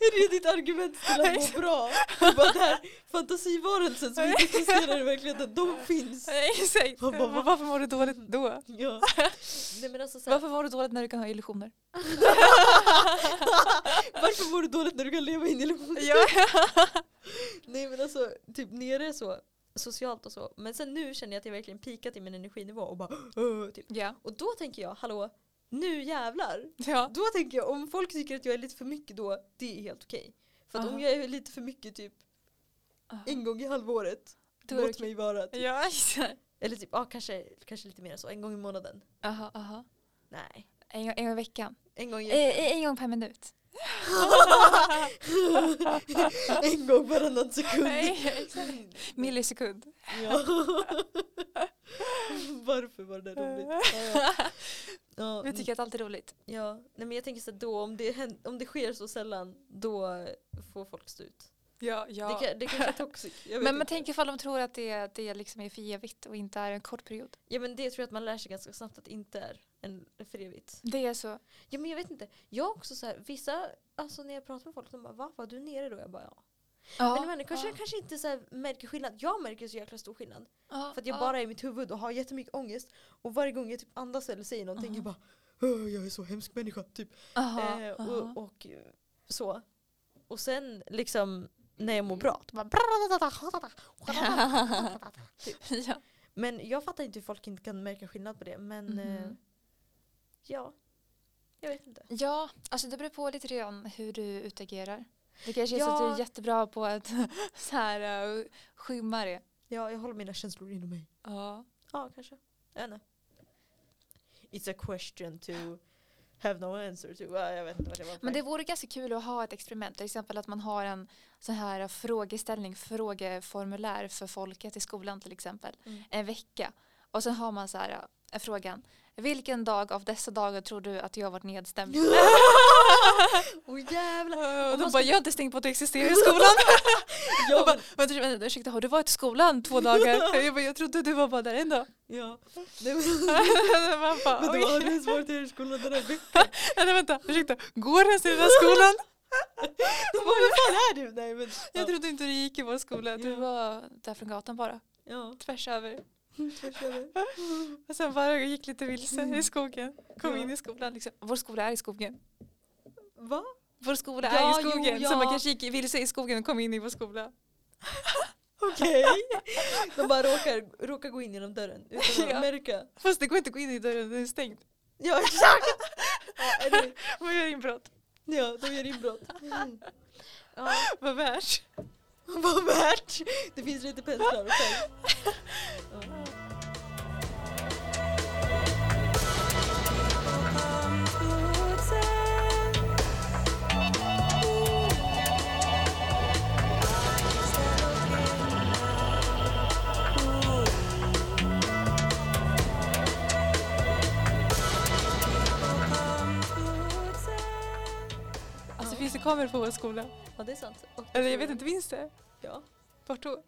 Är det ditt argument till att må bra? Du bara där, fantasivarelsen som inte existerar i verkligheten, de finns. Nej, Exakt. Vad- vad- Varför mår du dåligt då? Ja. Nej men alltså så här, Varför mår du dåligt när du kan ha illusioner? varför mår du dåligt när du kan leva i en illusion? Ja. Nej men alltså, typ nere så, socialt och så. Men sen nu känner jag att jag verkligen pikat i min energinivå och bara "Åh", typ. ja. Och då tänker jag, hallå, nu jävlar. ja. Då tänker jag, om folk tycker att jag är lite för mycket då, det är helt okej. För att om Aha. jag är lite för mycket typ en gång i halvåret, Då låt okej. mig vara. Typ. Ja, exakt. Eller typ, ja kanske, kanske lite mer så, en gång i månaden. Aha, aha. Nej. En, gång- en gång i veckan. En gång i Eh, en gång per minut. En gång varannan sekund. Nej. Millisekund. Ja. Varför var det där roligt? Ja, ja. Ja, Jag tycker att allt är roligt. ja. Nej, men jag tänker så då om det, hän- om det sker så sällan då får folk stå ut. Ja, ja. Det, kan, det kanske är toxic. Men man inte. tänker ifall de tror att det, det liksom är för evigt och inte är en kort period. Ja men det tror jag att man lär sig ganska snabbt att det inte är en för evigt. Det är så. Ja men jag vet inte. Jag också så här, vissa, alltså när jag pratar med folk, de bara va? Var du nere då? Jag bara ja. Ja, men människor ja, kanske, kanske inte så här märker skillnad. Jag märker så jäkla stor skillnad. ja, För att jag ja. bara är i mitt huvud och har jättemycket ångest. Och varje gång jag typ andas eller säger någonting jag bara "Åh, jag är så hemsk människa. Typ. Aha, eh, aha. och, och eh, så. Och sen liksom när jag mår bra. Bara ja. men jag fattar inte hur folk inte kan märka skillnad på det. Men eh, Mhm. Ja, jag vet inte. ja, alltså det beror på lite grann hur du utagerar. Det kanske är så Ja. att du är jättebra på att så här, uh, skymma det. Ja, jag håller mina känslor inom mig. Ja. Ja, kanske. Jag vet inte. It's a question to have no answer to. Ja, jag vet inte vad det var. Men det vore ganska kul att ha ett experiment. Till exempel att man har en sån här frågeställning, frågeformulär för folket i skolan till exempel. Mm. En vecka. Och sen har man så här äh, frågan. Vilken dag av dessa dagar tror du att jag varit nedstämd? Åh jävlar! Och de bara, jag har inte tänkt på att du existerar i skolan. Ja, Jag bara, vänta, vänta, ursäkta, har du varit i skolan två dagar? Jag bara, jag trodde du var bara där en dag. ja. Nej, men, Man bara, du har aldrig ens varit i skolan den här veckan. Eller vänta, ursäkta, går du ens i den här skolan? De bara, hur fan är du? Nej men. Jag Ja. trodde inte du gick i vår skola, du var där från gatan bara. Ja, Tvärs över. Och sen bara gick lite vilse i skogen. Kom in i skolan liksom. Vår skola är i skogen. Va? Vår skola Ja, är i jo, skogen. ja. Så man kanske gick vilse i skogen och kom in i vår skola. Okej. De bara råkar, råkar gå in genom dörren utan att Ja. märka. Fast det går inte att gå in i dörren, den är stängd. Ja exakt! Ja, anyway. Man gör inbrott. ja de gör inbrott. Mm. Ja, Vad värt vad värt! Det finns lite penslar och Alltså finns det kameror på vår skola? Ja det är sant. Och- Eller jag vet inte, finns det? Ja. Vart då?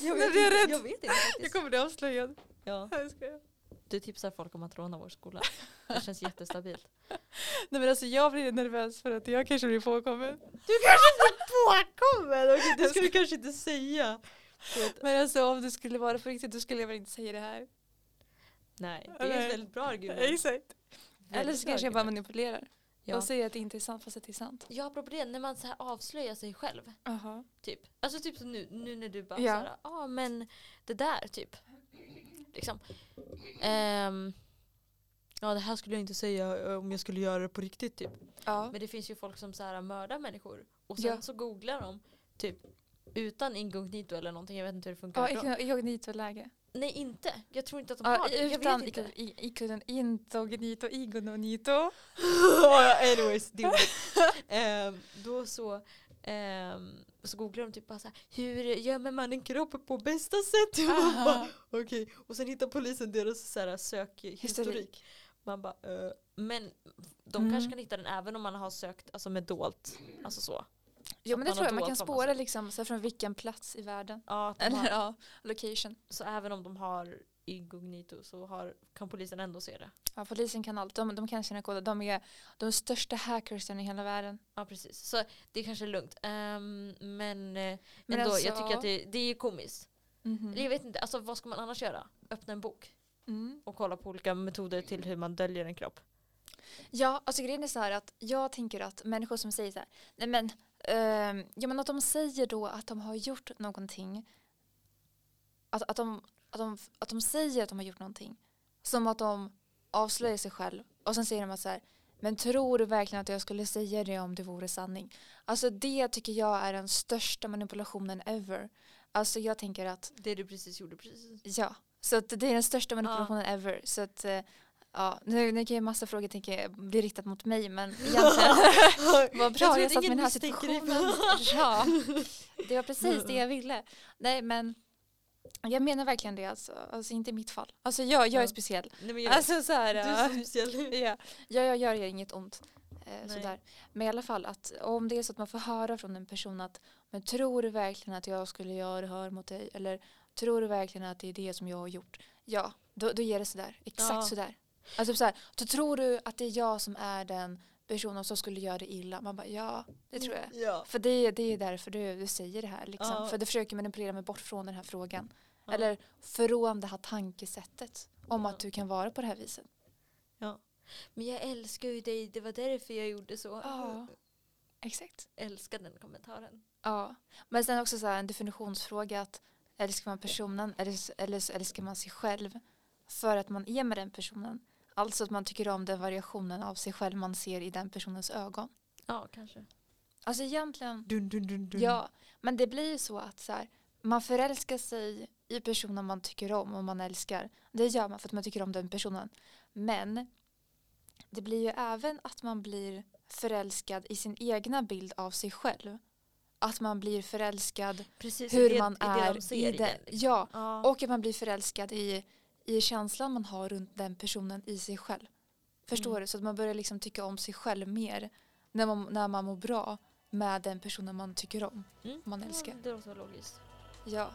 Jag Nej, vet, är inte, jag vet inte Jag faktiskt. kommer bli avslöjad. Ja. Jag skojar. Du tipsar folk om att råna vår skola. Det känns jättestabilt. Nej men alltså jag blir nervös för att jag kanske blir påkommen. Du kanske blir påkommen! Okej, det ska du kanske inte säga. Men alltså om det skulle vara på riktigt då skulle jag väl inte säga det här. Nej, det är Nej. ett väldigt bra argument. Exakt. Väldigt Eller så kanske jag bara manipulerar. Ja. Och säger att det inte är sant fast att det är sant. Ja, apropå det, när man så här avslöjar sig själv. Aha. Typ. Alltså typ som nu, nu när du bara Ja. såhär, ja ah, men det där typ. Liksom. Ehm, ja det här skulle jag inte säga eh, om jag skulle göra det på riktigt typ. Ja. Men det finns ju folk som så här mördar människor. Och sen Ja. så googlar de typ utan inkognito eller någonting, jag vet inte hur det funkar. Ja, inkognito-läge. Nej inte, jag tror inte att de har det. Jag utan vet inte. i- ikonen inkognito, igononito. Ja, Anyways, det är. Ehm, Då så Ehm, så googlar de typ bara så här, hur gömmer man en kropp på bästa sätt? Och, bara. Okej, och sen hittar polisen deras så här, sökhistorik. Historik. Man bara, eh, men de Mm. kanske kan hitta den även om man har sökt alltså med dolt. Alltså så. Jo men det tror jag, man kan spåra liksom så från vilken plats i världen. Ja, Eller har, ja, location. så även om de har incognito så har, kan polisen ändå se det. Ja, polisen kan allt, de, de kan känna koder. De är de största hackersen i hela världen. Ja precis, så det är kanske lugnt. Ehm, men eh, Men ändå, alltså- jag tycker att det, det är komiskt. Mhm. Eller Jag vet inte, alltså vad ska man annars göra? Öppna en bok Mm. och kolla på olika metoder till hur man döljer en kropp. Ja, alltså grejen är så här att jag tänker att människor som säger så här, nej men, ehm, ja men att de säger då att de har gjort någonting, att, att, de, att, de, att de säger att de har gjort någonting, som att de avslöjar sig själv och sen säger de att så här, men tror du verkligen att jag skulle säga det om det vore sanning? Alltså det tycker jag är den största manipulationen ever. Alltså jag tänker att Det du precis gjorde precis. Ja, så att det är den största manipulationen ever. Så att, eh, ja, nu, nu kan ju massa frågor tänka, bli riktat mot mig men egentligen vad bra jag, satt mig i den här situationen. Ja, det var precis det jag ville. Nej men jag menar verkligen det alltså, alltså inte i mitt fall. Alltså jag, jag är speciell. Nej, jag, Alltså så här, du är så speciell. ja, jag, jag gör inget ont. Eh, sådär. Men i alla fall att om det är så att man får höra från en person att men tror du verkligen att jag skulle göra det här mot dig eller tror du verkligen att det är det som jag har gjort? Ja, då, då ger det sådär. Exakt Ja. sådär. Alltså typ såhär, då tror du att det är jag som är den personen som skulle göra det illa? Man bara ja, det tror jag. Ja. För det, det är därför du, du säger det här. Liksom. Ja. För du försöker manipulera mig bort från den här frågan. Ja. Eller från det här tankesättet om Ja. att du kan vara på det här viset. Men jag älskar ju dig, det var därför jag gjorde så. Ja. Exakt. Älskar den kommentaren. Ja, men sen också så här en definitionsfråga att älskar man personen eller, eller så älskar man sig själv för att man är med den personen. Alltså att man tycker om den variationen av sig själv man ser i den personens ögon. Ja, kanske. Alltså egentligen, Dun, dun, dun, dun. ja, men det blir ju så att så här, man förälskar sig i personen man tycker om och man älskar. Det gör man för att man tycker om den personen. Men det blir ju även att man blir förälskad i sin egna bild av sig själv. Att man blir förälskad Precis, i hur det, man i det är i i den. den. liksom. Ja, Ja. och att man blir förälskad i, i känslan man har runt den personen i sig själv. Förstår Mm. du? Så att man börjar liksom tycka om sig själv mer när man, när man mår bra med den personen man tycker om. Mm. man älskar. Ja, det låter logiskt. Ja.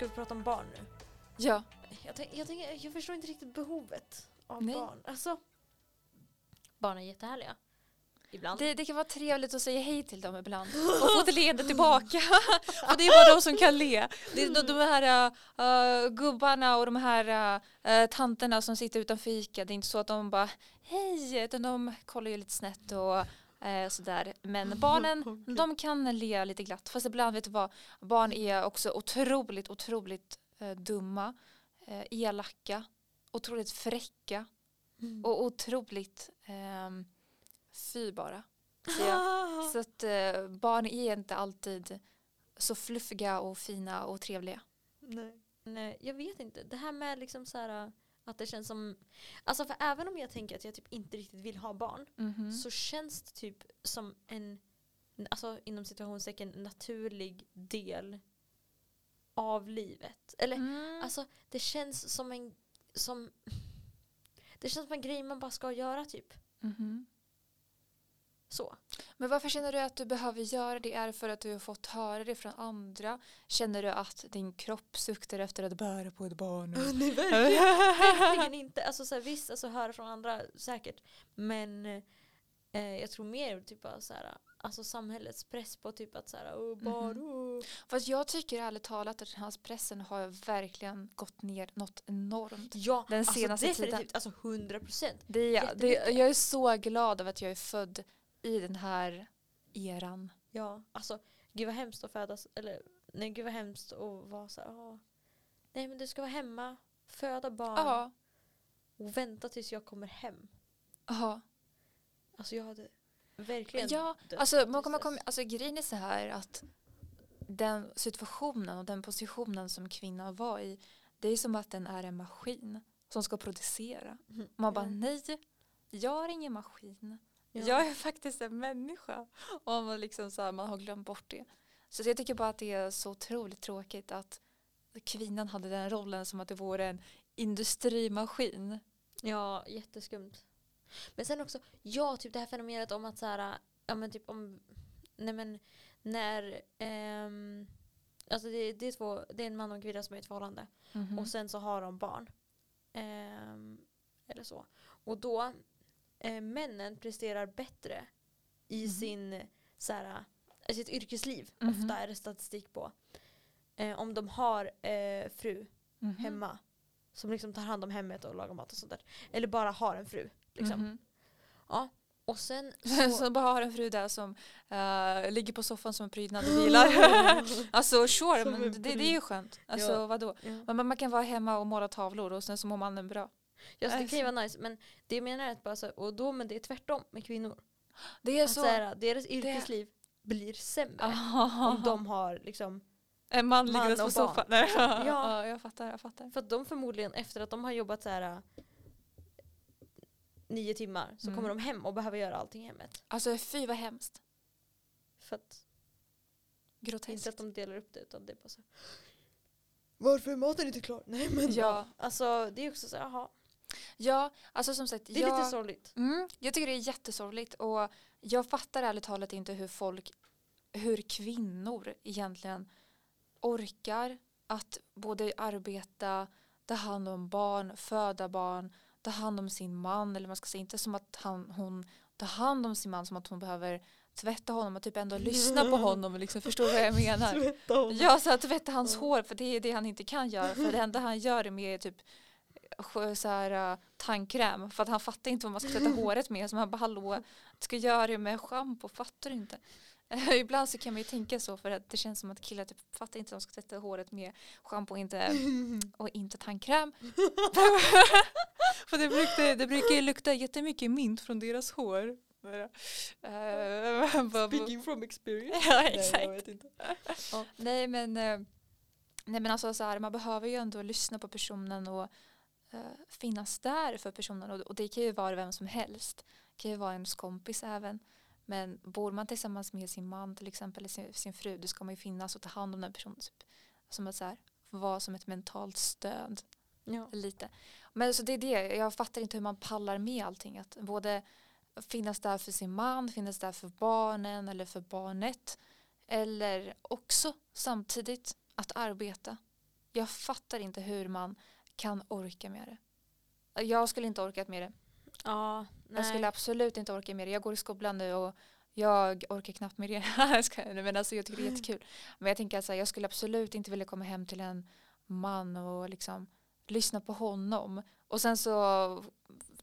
Ska vi prata om barn nu? Ja. Jag, tänk, jag, tänker, jag förstår inte riktigt behovet av Nej. barn. Alltså, barn är jättehärliga. Ibland. Det, det kan vara trevligt att säga hej till dem ibland och få ett leende tillbaka. och det är bara de som kan le. Det är de, de här uh, gubbarna och de här uh, tanterna som sitter utanför Ica. Det är inte så att de bara hej, utan de kollar ju lite snett och uh, sådär. Men barnen, Okej. de kan le lite glatt. Fast ibland, vet du vad, barn är också otroligt, otroligt uh, dumma, uh, elaka, otroligt fräcka Mm. och otroligt um, fy bara. Så, jag, så att eh, barn är inte alltid så fluffiga och fina och trevliga. Nej. Nej, jag vet inte. Det här med liksom så här att det känns som, alltså för även om jag tänker att jag typ inte riktigt vill ha barn Mhm. så känns det typ som en, alltså inom situationstecken naturlig del av livet. Eller Mm. alltså det känns som en, som, det känns som en grej man bara ska göra typ. Mhm. Så. Men varför känner du att du behöver göra det? Är det för att du har fått höra det från andra? Känner du att din kropp suktar efter att bära på ett barn? Nej verkligen inte. Alltså så här, visst, alltså höra från andra säkert. Men eh, jag tror mer typ bara så här, alltså samhällets press på typ att så här, oh, barn, Mhm. oh. Fast jag tycker ärligt talat att den här pressen har verkligen gått ner något enormt. Ja, Den alltså senaste definitivt, tiden. alltså 100 procent. Det är, jag. det, jag är så glad över att jag är född i den här eran. Ja, alltså gud vad hemskt att födas, eller nej gud vad hemskt att vara så här, "Åh, nej men du ska vara hemma, föda barn. Ja, och vänta tills jag kommer hem. Jaha. Alltså jag hade verkligen Ja, alltså, man kommer, kommer, alltså grejen är så här att den situationen och den positionen som kvinnan var i det är som att den är en maskin som ska producera. Mhm. Man bara Ja. nej, jag är ingen maskin. Ja. Jag är faktiskt en människa. Och man, liksom så här, man har glömt bort det. Så jag tycker bara att det är så otroligt tråkigt att kvinnan hade den rollen som att det vore en industrimaskin. Ja, jätteskumt. Men sen också, ja, typ det här fenomenet om att så här, ja men typ om, nej men när, ehm, alltså det, det är två, det är en man och en kvinna som är i ett förhållande. Mhm. Och sen så har de barn. Ehm, eller så. Och då, eh, männen presterar bättre i Mhm. sin, så här, sitt yrkesliv. Mhm. Ofta är det statistik på. Eh, om de har eh, fru Mhm. hemma som liksom tar hand om hemmet och lagar mat och sånt där. Eller bara har en fru. Liksom. Mhm. Ja. Och sen Så, så... bara har en fru där som eh, ligger på soffan som en prydnad och vilar. alltså sure, men en det, det är ju skönt. Alltså Ja. vadå? ja. Men man kan vara hemma och måla tavlor och sen så mår mannen bra. Ja, så det kan ju vara nice. Men det jag menar är att bara så, och då men det är tvärtom med kvinnor. Det är Att så. så här, deras yrkesliv blir sämre. Ah. Om de har liksom en man ligger på soffan. Ja. ja, jag fattar, jag fattar. För att de förmodligen efter att de har jobbat så här nio timmar så Mm. kommer de hem och behöver göra allting i hemmet. Alltså fy vad hemskt. För att, inte Groteskt. att de delar upp det utan det är bara så Varför är maten inte klar? Nej men Ja. Alltså det är också så jaha. Ja, alltså som sagt. Det är jag, lite sorgligt. Mm, jag tycker det är jättesorgligt och jag fattar ärligt talat inte hur folk, hur kvinnor egentligen orkar att både arbeta, ta hand om barn, föda barn, ta hand om sin man eller man ska säga inte som att han, hon tar hand om sin man som att hon behöver tvätta honom och typ ändå lyssna på honom och liksom förstå vad jag menar. Ja, så att tvätta hans hår för det är det han inte kan göra för det enda han gör är med typ så här, uh, tandkräm för att han fattar inte vad man ska tvätta håret med. Så man bara hallå ska göra det med? Schampo fattar du inte? Ibland så kan man ju tänka så för att det känns som att killar typ fattar inte att de ska tvätta håret med. Schampo och inte, och inte tandkräm. För det brukar, det brukar ju lukta jättemycket mint från deras hår. Eh, Speaking from experience. ja Nej, exakt. jag inte. Nej men, eh, nej men alltså så här, man behöver ju ändå lyssna på personen och finnas där för personen och, det kan ju vara vem som helst. Det kan ju vara ens kompis även. Men bor man tillsammans med sin man till exempel eller sin, sin fru då ska man ju finnas och ta hand om den personen. Typ, som att så här, vara som ett mentalt stöd Ja. lite. Men så det är det, jag fattar inte hur man pallar med allting. Att både finnas där för sin man, finnas där för barnen eller för barnet. Eller också samtidigt att arbeta. Jag fattar inte hur man kan orka med det. Jag skulle inte orkat med det. Ja, Jag skulle nej. absolut inte orka med det. Jag går i skolan nu och jag orkar knappt med det. Men alltså, jag tycker det är jättekul. Men jag tänker att så här, jag skulle absolut inte vilja komma hem till en man och liksom lyssna på honom. Och sen så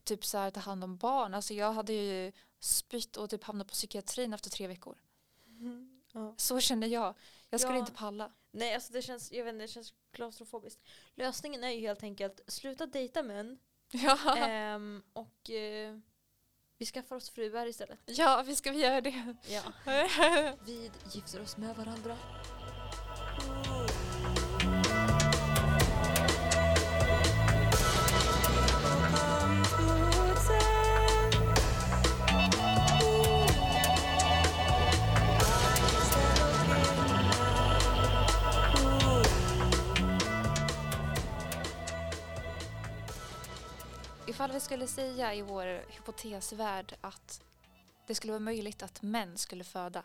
typ så här ta hand om barn. Alltså jag hade ju spytt och typ hamnat på psykiatrin efter tre veckor. Mhm. Ja. Så kände jag. Jag skulle Ja. inte palla. Nej, alltså det känns, jag vet inte, det känns klaustrofobiskt. Lösningen är ju helt enkelt sluta dejta män Ja, ehm, och eh, vi skaffar oss fruar istället. ja vi ska vi göra det. Ja. Vi gifter oss med varandra. Ifall vi skulle säga i vår hypotesvärld att det skulle vara möjligt att män skulle föda.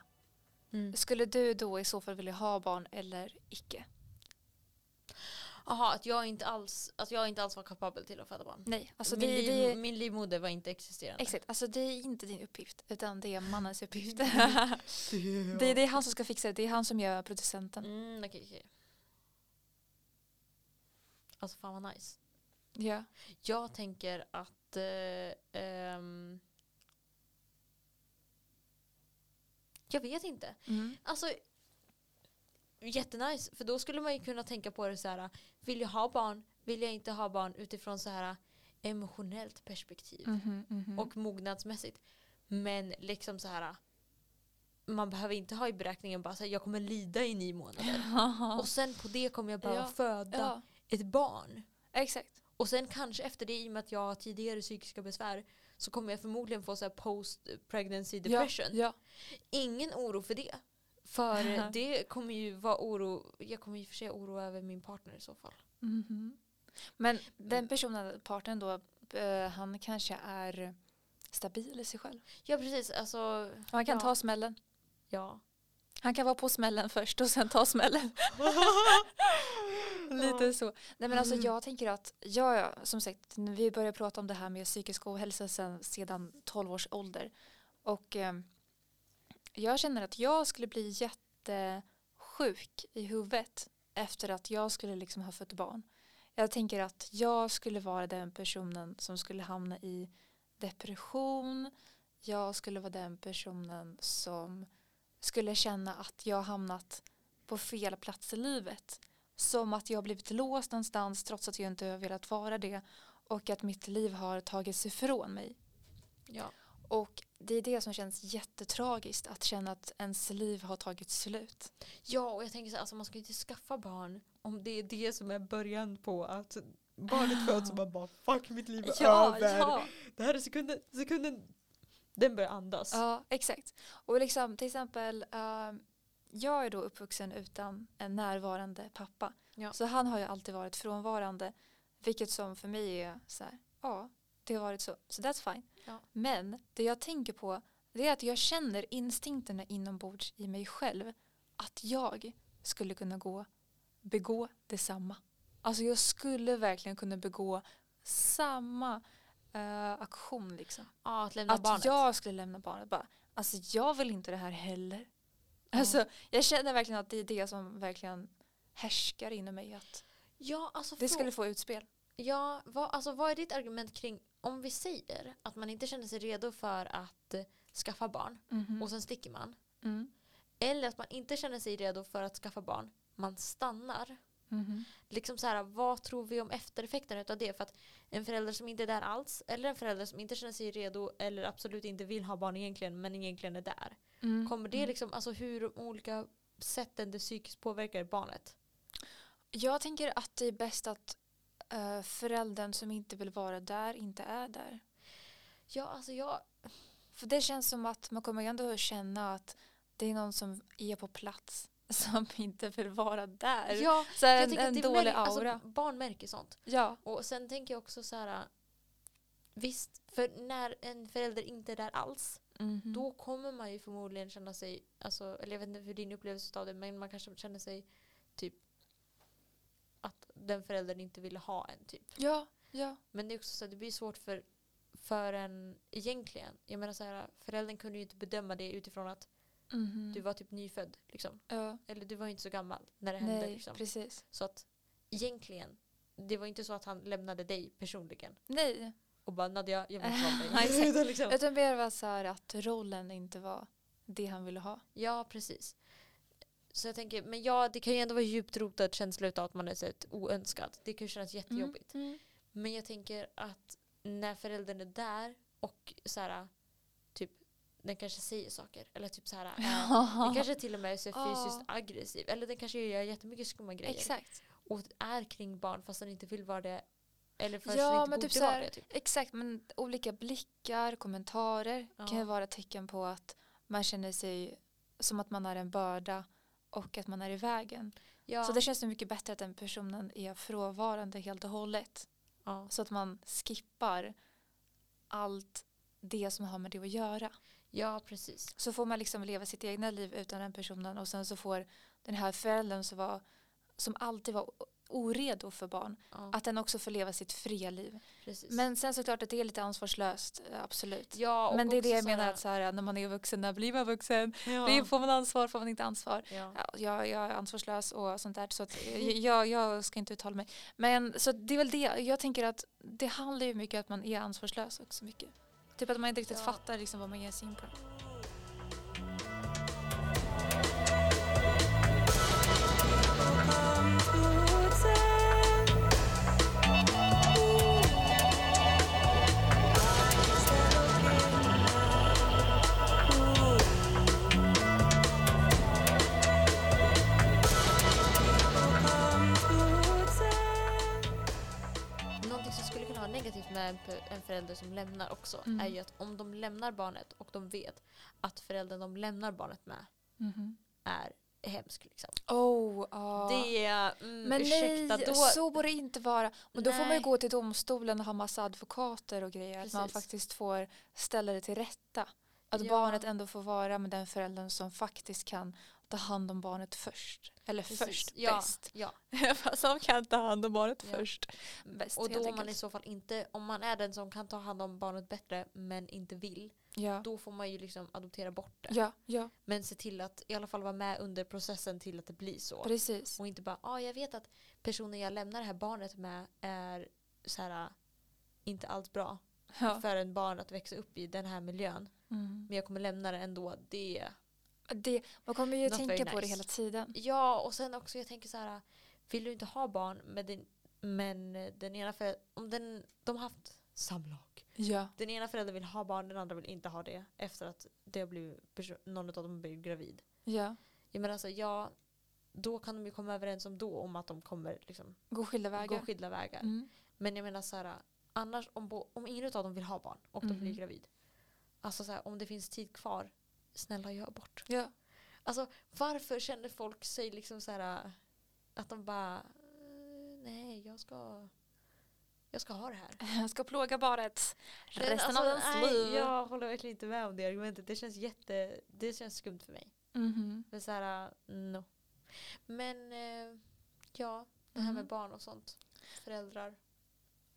Mm. Skulle du då i så fall vilja ha barn eller icke? Jaha, att jag inte alls, att jag inte alls var kapabel till att föda barn. Nej, alltså min, det, liv, det, min livmoder var inte existerande. exakt, alltså det är inte din uppgift utan det är mannens uppgift. det, det är han som ska fixa det, det är han som gör producenten. Mm, okej, okej. Alltså fan vad nice. Ja. Jag tänker att eh, ehm, jag vet inte. Mm. Alltså jättenice för då skulle man ju kunna tänka på det så här. Vill jag ha barn? Vill jag inte ha barn utifrån så här emotionellt perspektiv Mhm, mhm. och mognadsmässigt. Men liksom så här man behöver inte ha i beräkningen bara så här, jag kommer lida i nio månader. Och sen på det kommer jag bara Ja, föda ja, ett barn. exakt. Och sen kanske efter det, i och med att jag har tidigare psykiska besvär, så kommer jag förmodligen få så post pregnancy depression. Ja, ja. Ingen oro för det. För det kommer ju vara oro, jag kommer ju för sig oro över min partner i så fall. Mhm. Men den personen, partnern då, eh, han kanske är stabil i sig själv. Ja precis, alltså. Han kan ja. ta smällen. Ja. Han kan vara på smällen först och sen ta smällen. Lite så. Nej men alltså Mm. jag tänker att, ja, ja som sagt, vi började prata om det här med psykisk ohälsa sedan, sedan 12 års ålder. Och eh, jag känner att jag skulle bli jättesjuk i huvudet efter att jag skulle liksom ha fött barn. Jag tänker att jag skulle vara den personen som skulle hamna i depression. Jag skulle vara den personen som skulle känna att jag hamnat på fel plats i livet. Som att jag blivit låst någonstans trots att jag inte har velat vara det. Och att mitt liv har tagits ifrån mig. ja. Och det är det som känns jättetragiskt. Att känna att ens liv har tagit slut. Ja, och jag tänker så här, alltså man ska ju inte skaffa barn om det är det som är början på att barnet föds och man bara fuck mitt liv är över. ja, Det här är sekunden, sekunden den börjar andas. ja, exakt. Och liksom till exempel eh, jag är då uppvuxen utan en närvarande pappa. Ja. Så han har ju alltid varit frånvarande. Vilket som för mig är så här, ja, det har varit så. Så that's fine. Ja. Men det jag tänker på det är att jag känner instinkterna inombords i mig själv. Att jag skulle kunna gå, begå detsamma. Alltså jag skulle verkligen kunna begå samma eh, aktion liksom. Ja, att lämna Att barnet. jag skulle lämna barnet bara. Alltså jag vill inte det här heller. Alltså jag känner verkligen att det är det som verkligen härskar inom mig. Att ja, alltså det skulle få utspel. Ja, vad, alltså, vad är ditt argument kring om vi säger att man inte känner sig redo för att eh, skaffa barn och sen sticker man. Mm. Eller att man inte känner sig redo för att skaffa barn, man stannar. Mhm. Liksom så här, vad tror vi om eftereffekterna av det? För att en förälder som inte är där alls, eller en förälder som inte känner sig redo eller absolut inte vill ha barn egentligen, men egentligen är där. Mm. Kommer det Mm. liksom, alltså hur de olika sätten det psykiskt påverkar barnet? Jag tänker att det är bäst att uh, föräldern som inte vill vara där inte är där. Ja, alltså jag, För det känns som att man kommer ändå att känna att det är någon som är på plats som inte vill vara där. ja, så här, jag en, tänker att en det dålig märk- alltså, aura. barn märker sånt. ja. Och sen tänker jag också så här. Visst, för när en förälder inte är där alls, Mhm. då kommer man ju förmodligen känna sig, alltså, eller jag vet inte hur din upplevelse av det, men man kanske känner sig typ att den föräldern inte ville ha en typ. Ja, ja. Men det är också så att det blir svårt för, för en egentligen. Jag menar så här, föräldern kunde ju inte bedöma det utifrån att Mhm. du var typ nyfödd. Liksom. ja. Eller du var inte så gammal när det hände. Nej, Liksom. precis. Så att egentligen, det var inte så att han lämnade dig personligen. Nej, Och bara Nadja, jag vill inte vara med dig. Liksom, utan mer var så här att rollen inte var det han ville ha. ja, precis. Så jag tänker, men ja, det kan ju ändå vara djupt rotad känsla utav att man är så oönskad. Det kan ju kännas jättejobbigt. Mm. Men jag tänker att när föräldern är där och så här, den kanske säger saker. Eller typ så här, är, den kanske till och med är så fysiskt aggressiv. Eller den kanske gör jättemycket skumma grejer. Exakt. Och är kring barn fast den inte vill vara det. Eller fast Ja, den inte men borde typ så vara det. Typ. Exakt, men olika blickar, kommentarer Ja. kan ju vara tecken på att man känner sig som att man är en börda och att man är i vägen. Ja. Så det känns så mycket bättre att den personen är frånvarande helt och hållet. ja. Så att man skippar allt det som har med det att göra. Ja, precis. Så får man liksom leva sitt egna liv utan den personen och sen så får den här föräldern som, var, som alltid var oredo för barn, Ja, att den också får leva sitt fria liv. precis. Men sen såklart att det är lite ansvarslöst, eh, absolut. ja, Men det är det jag menar att så här, när man är vuxen, när blir man vuxen? ja. Får man ansvar, får man inte ansvar? ja. Ja, jag, jag är ansvarslös och sånt där så att jag, jag, jag ska inte uttala mig. Men så det är väl det, jag tänker att det handlar ju mycket om att man är ansvarslös också mycket. Typ att man inte riktigt Ja. fattar liksom vad man ger sig in på. Med en, förälder som lämnar också Mm. är ju att om de lämnar barnet och de vet att föräldern de lämnar barnet med Mhm. är hemsk. Liksom. Oh, ja. Det är, mm, Men ursäkta, nej, då, så borde det inte vara. Men då får man ju Nej. gå till domstolen och ha massa advokater och grejer. Att man Precis. faktiskt får ställa det till rätta. Att Ja. barnet ändå får vara med den föräldern som faktiskt kan ta hand om barnet först. Eller Precis. först, ja, bäst. Ja. som kan ta hand om barnet Ja. först. Bäst, Och då om man i så fall inte, om man är den som kan ta hand om barnet bättre men inte vill, Ja. då får man ju liksom adoptera bort det. ja, ja, Men se till att i alla fall vara med under processen till att det blir så. precis. Och inte bara, ja ah, jag vet att personen jag lämnar det här barnet med är så här, inte alls bra Ja. för en barn att växa upp i den här miljön. Mm. Men jag kommer lämna det ändå. Det Det, man kommer ju Not tänka very på det nice. hela tiden. Ja, och sen också jag tänker så här, vill du inte ha barn med din, men den ena för om den, de har haft samlag. Ja. Den ena föräldern vill ha barn, den andra vill inte ha det efter att det har blivit, perso- någon av dem blivit gravid. ja. Jag menar alltså, ja, då kan de ju komma överens om då om att de kommer liksom, Gå skilda vägar. gå skilda vägar. Mm. Men jag menar så här, annars om, om ingen av dem vill ha barn och de Mhm. blir gravid. Alltså så här, om det finns tid kvar, snälla gör abort. Ja. Alltså varför känner folk sig liksom så här att de bara "Eh, nej jag ska jag ska ha det här. Jag ska plåga barnet resten Alltså, av ens liv. Jag håller verkligen inte med om det argumentet. Det känns jätte, det känns skumt för mig. Mhm. Men så här, no. Men eh, ja, det här med Mhm. barn och sånt. Föräldrar.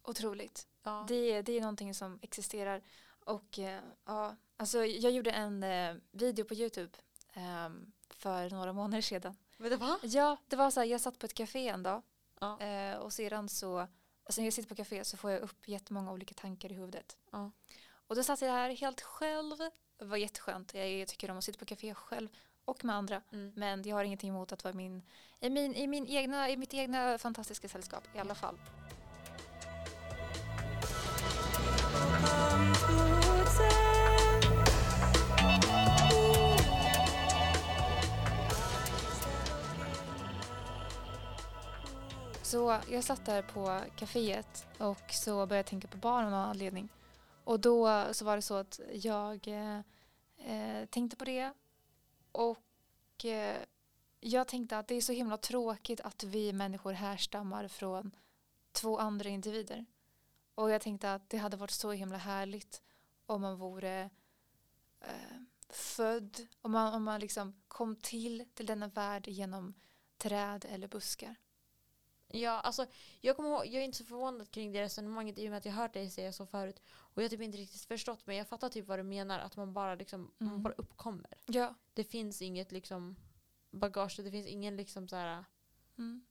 Otroligt. Ja. Det, det är någonting som existerar. Och eh, ja, alltså jag gjorde en eh, video på Youtube ehm, för några månader sedan. Men det va? Ja, det var så här, jag satt på ett café en dag Ja. eh, och sedan så, alltså när jag sitter på café så får jag upp jättemånga olika tankar i huvudet. Ja. Och då satt jag här helt själv. Det var jätteskönt. Jag, jag tycker om att sitta på café själv och med andra. Mm. Men jag har ingenting emot att vara min, i, min, i, min egna, i mitt egna fantastiska sällskap i alla fall. Så jag satt där på kaféet och så började jag tänka på barn av någon anledning. Och då så var det så att jag eh, eh, tänkte på det och eh, jag tänkte att det är så himla tråkigt att vi människor härstammar från två andra individer. Och jag tänkte att det hade varit så himla härligt om man vore eh, född, om man, om man liksom kom till, till denna värld genom träd eller buskar. Ja, alltså jag kommer ihåg, jag är inte så förvånad kring det resonemanget i och med att jag hört dig säga så förut. Och jag har typ inte riktigt förstått men jag fattar typ vad du menar att man bara liksom, man Mm. bara uppkommer. Ja. Det finns inget liksom bagage, det finns ingen liksom så här. Mm.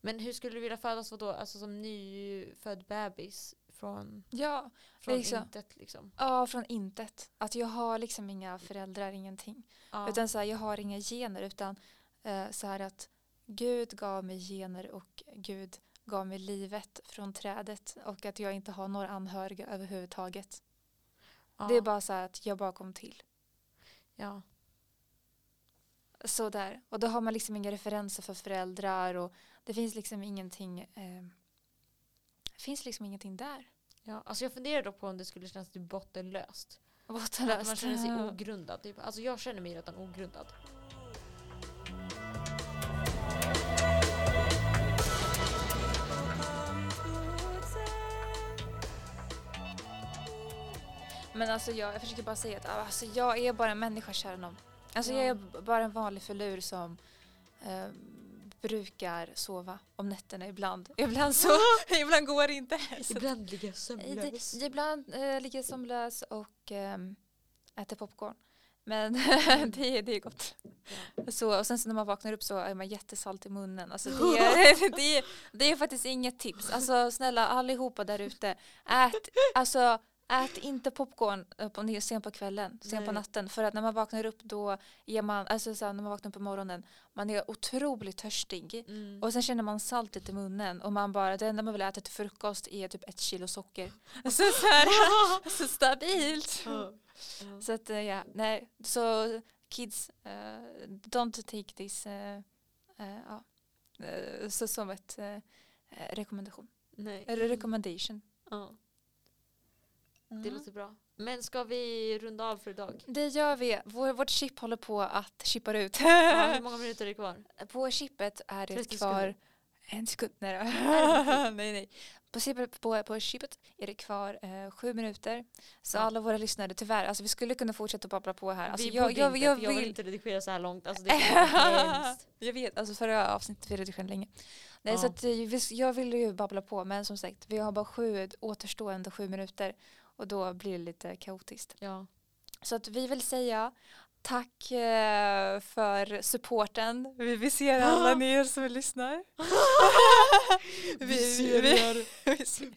Men hur skulle du vilja födas vadå? Alltså som nyfödd bebis från, Ja, från Liksom. intet liksom. ja, från intet. Att jag har liksom inga föräldrar, ingenting. Ja. Utan så här, jag har inga gener utan eh, så här att Gud gav mig gener och Gud gav mig livet från trädet och att jag inte har några anhöriga överhuvudtaget. ja. Det är bara så här att jag bara kom till. Ja. Så där. Och då har man liksom inga referenser för föräldrar och det finns liksom ingenting eh, finns liksom ingenting där. Ja. Alltså jag funderar då på om det skulle kännas typ bottenlöst. Att man Bottenlöst. känner sig ogrundad. Typ. Alltså jag känner mig redan ogrundad. Men alltså jag, jag försöker bara säga att alltså, jag är bara en människa kära någon. Alltså jag Ja. är bara en vanlig förlur som eh, brukar sova om nätterna ibland. Ibland så, ibland går det inte. Så, Ibland ligger jag sömnlös. ibland eh, ligger jag sömnlös och ehm, äter popcorn. Men det, är- det är gott. Så, och sen så när man vaknar upp så är man jättesalt i munnen. Alltså det, är, det, är, det är faktiskt inget tips. Alltså snälla allihopa där ute. Ät, alltså, ät inte popcorn eh, på, sent på kvällen, sent på Nej. natten. För att när man vaknar upp då är man, alltså så här, när man vaknar upp på morgonen, man är otroligt törstig. Mm. Och sen känner man saltet i munnen och man bara, det enda man vill äta till frukost är typ ett kilo socker. Så, så, här, så stabilt. Ja. Så att eh, ja, nej, så kids, eh, don't take this eh, ja, eh, så som ett rekommendation. Nej. Eller recommendation. Ja. Det låter bra. Men ska vi runda av för idag? Det gör vi. Vår, vårt chip håller på att chippar ut. Ja, hur många minuter är det kvar? på chippet är det 30 kvar en sekund. Nej, nej, nej. På, på, på chippet är det kvar eh, sju minuter. Så Ja. alla våra lyssnare, tyvärr, alltså vi skulle kunna fortsätta babbla på här. Alltså, vi jag, jag, inte, jag, för jag vill vill, inte redigera så här långt. Alltså det är jag vet, alltså förra avsnittet vi redigerade länge. Nej, Ja. så att, eh, jag ville ju babbla på men som sagt vi har bara sju återstående sju minuter och då blir det lite kaotiskt. Ja. Så att vi vill säga tack eh, för supporten. Vi, vi ser alla ni som lyssnar. Vi ser er.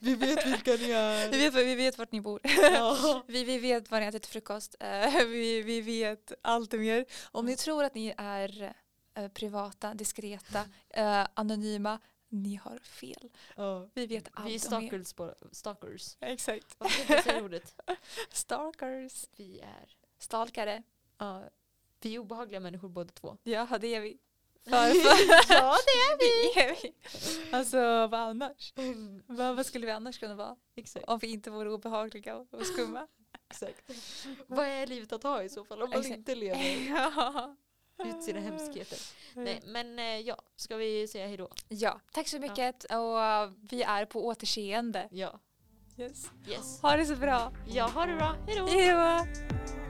vi, vet vilka ni är. vi, vet, vi vet vart ni bor. Ja. Vi, vi vet vad ni äter till frukost. Eh, vi, vi vet allt och mer. Om ni tror att ni är eh, privata, diskreta, eh, anonyma, ni har fel. Ja. Vi vet allt Vi är om er. stalkers. Stalkers. Exakt. Varför säga ordet? Stalkers. Vi är, Stalkare. ja, vi är obehagliga människor båda två. Ja, det är vi. För, för, ja, det är vi. är vi. Alltså vad annars? Vad, vad skulle vi annars kunna vara? Exakt. Om vi inte vore obehagliga och skumma. Exakt. Vad är livet att ha i så fall om man Exakt. inte lever ja. Ut sina hemskheter? Nej, men eh, ja, ska vi säga hejdå? ja, tack så mycket och uh, vi är på återseende. Ja. Yes. Yes. Ha det så bra. Ja, ha det bra. Hejdå! Hej då!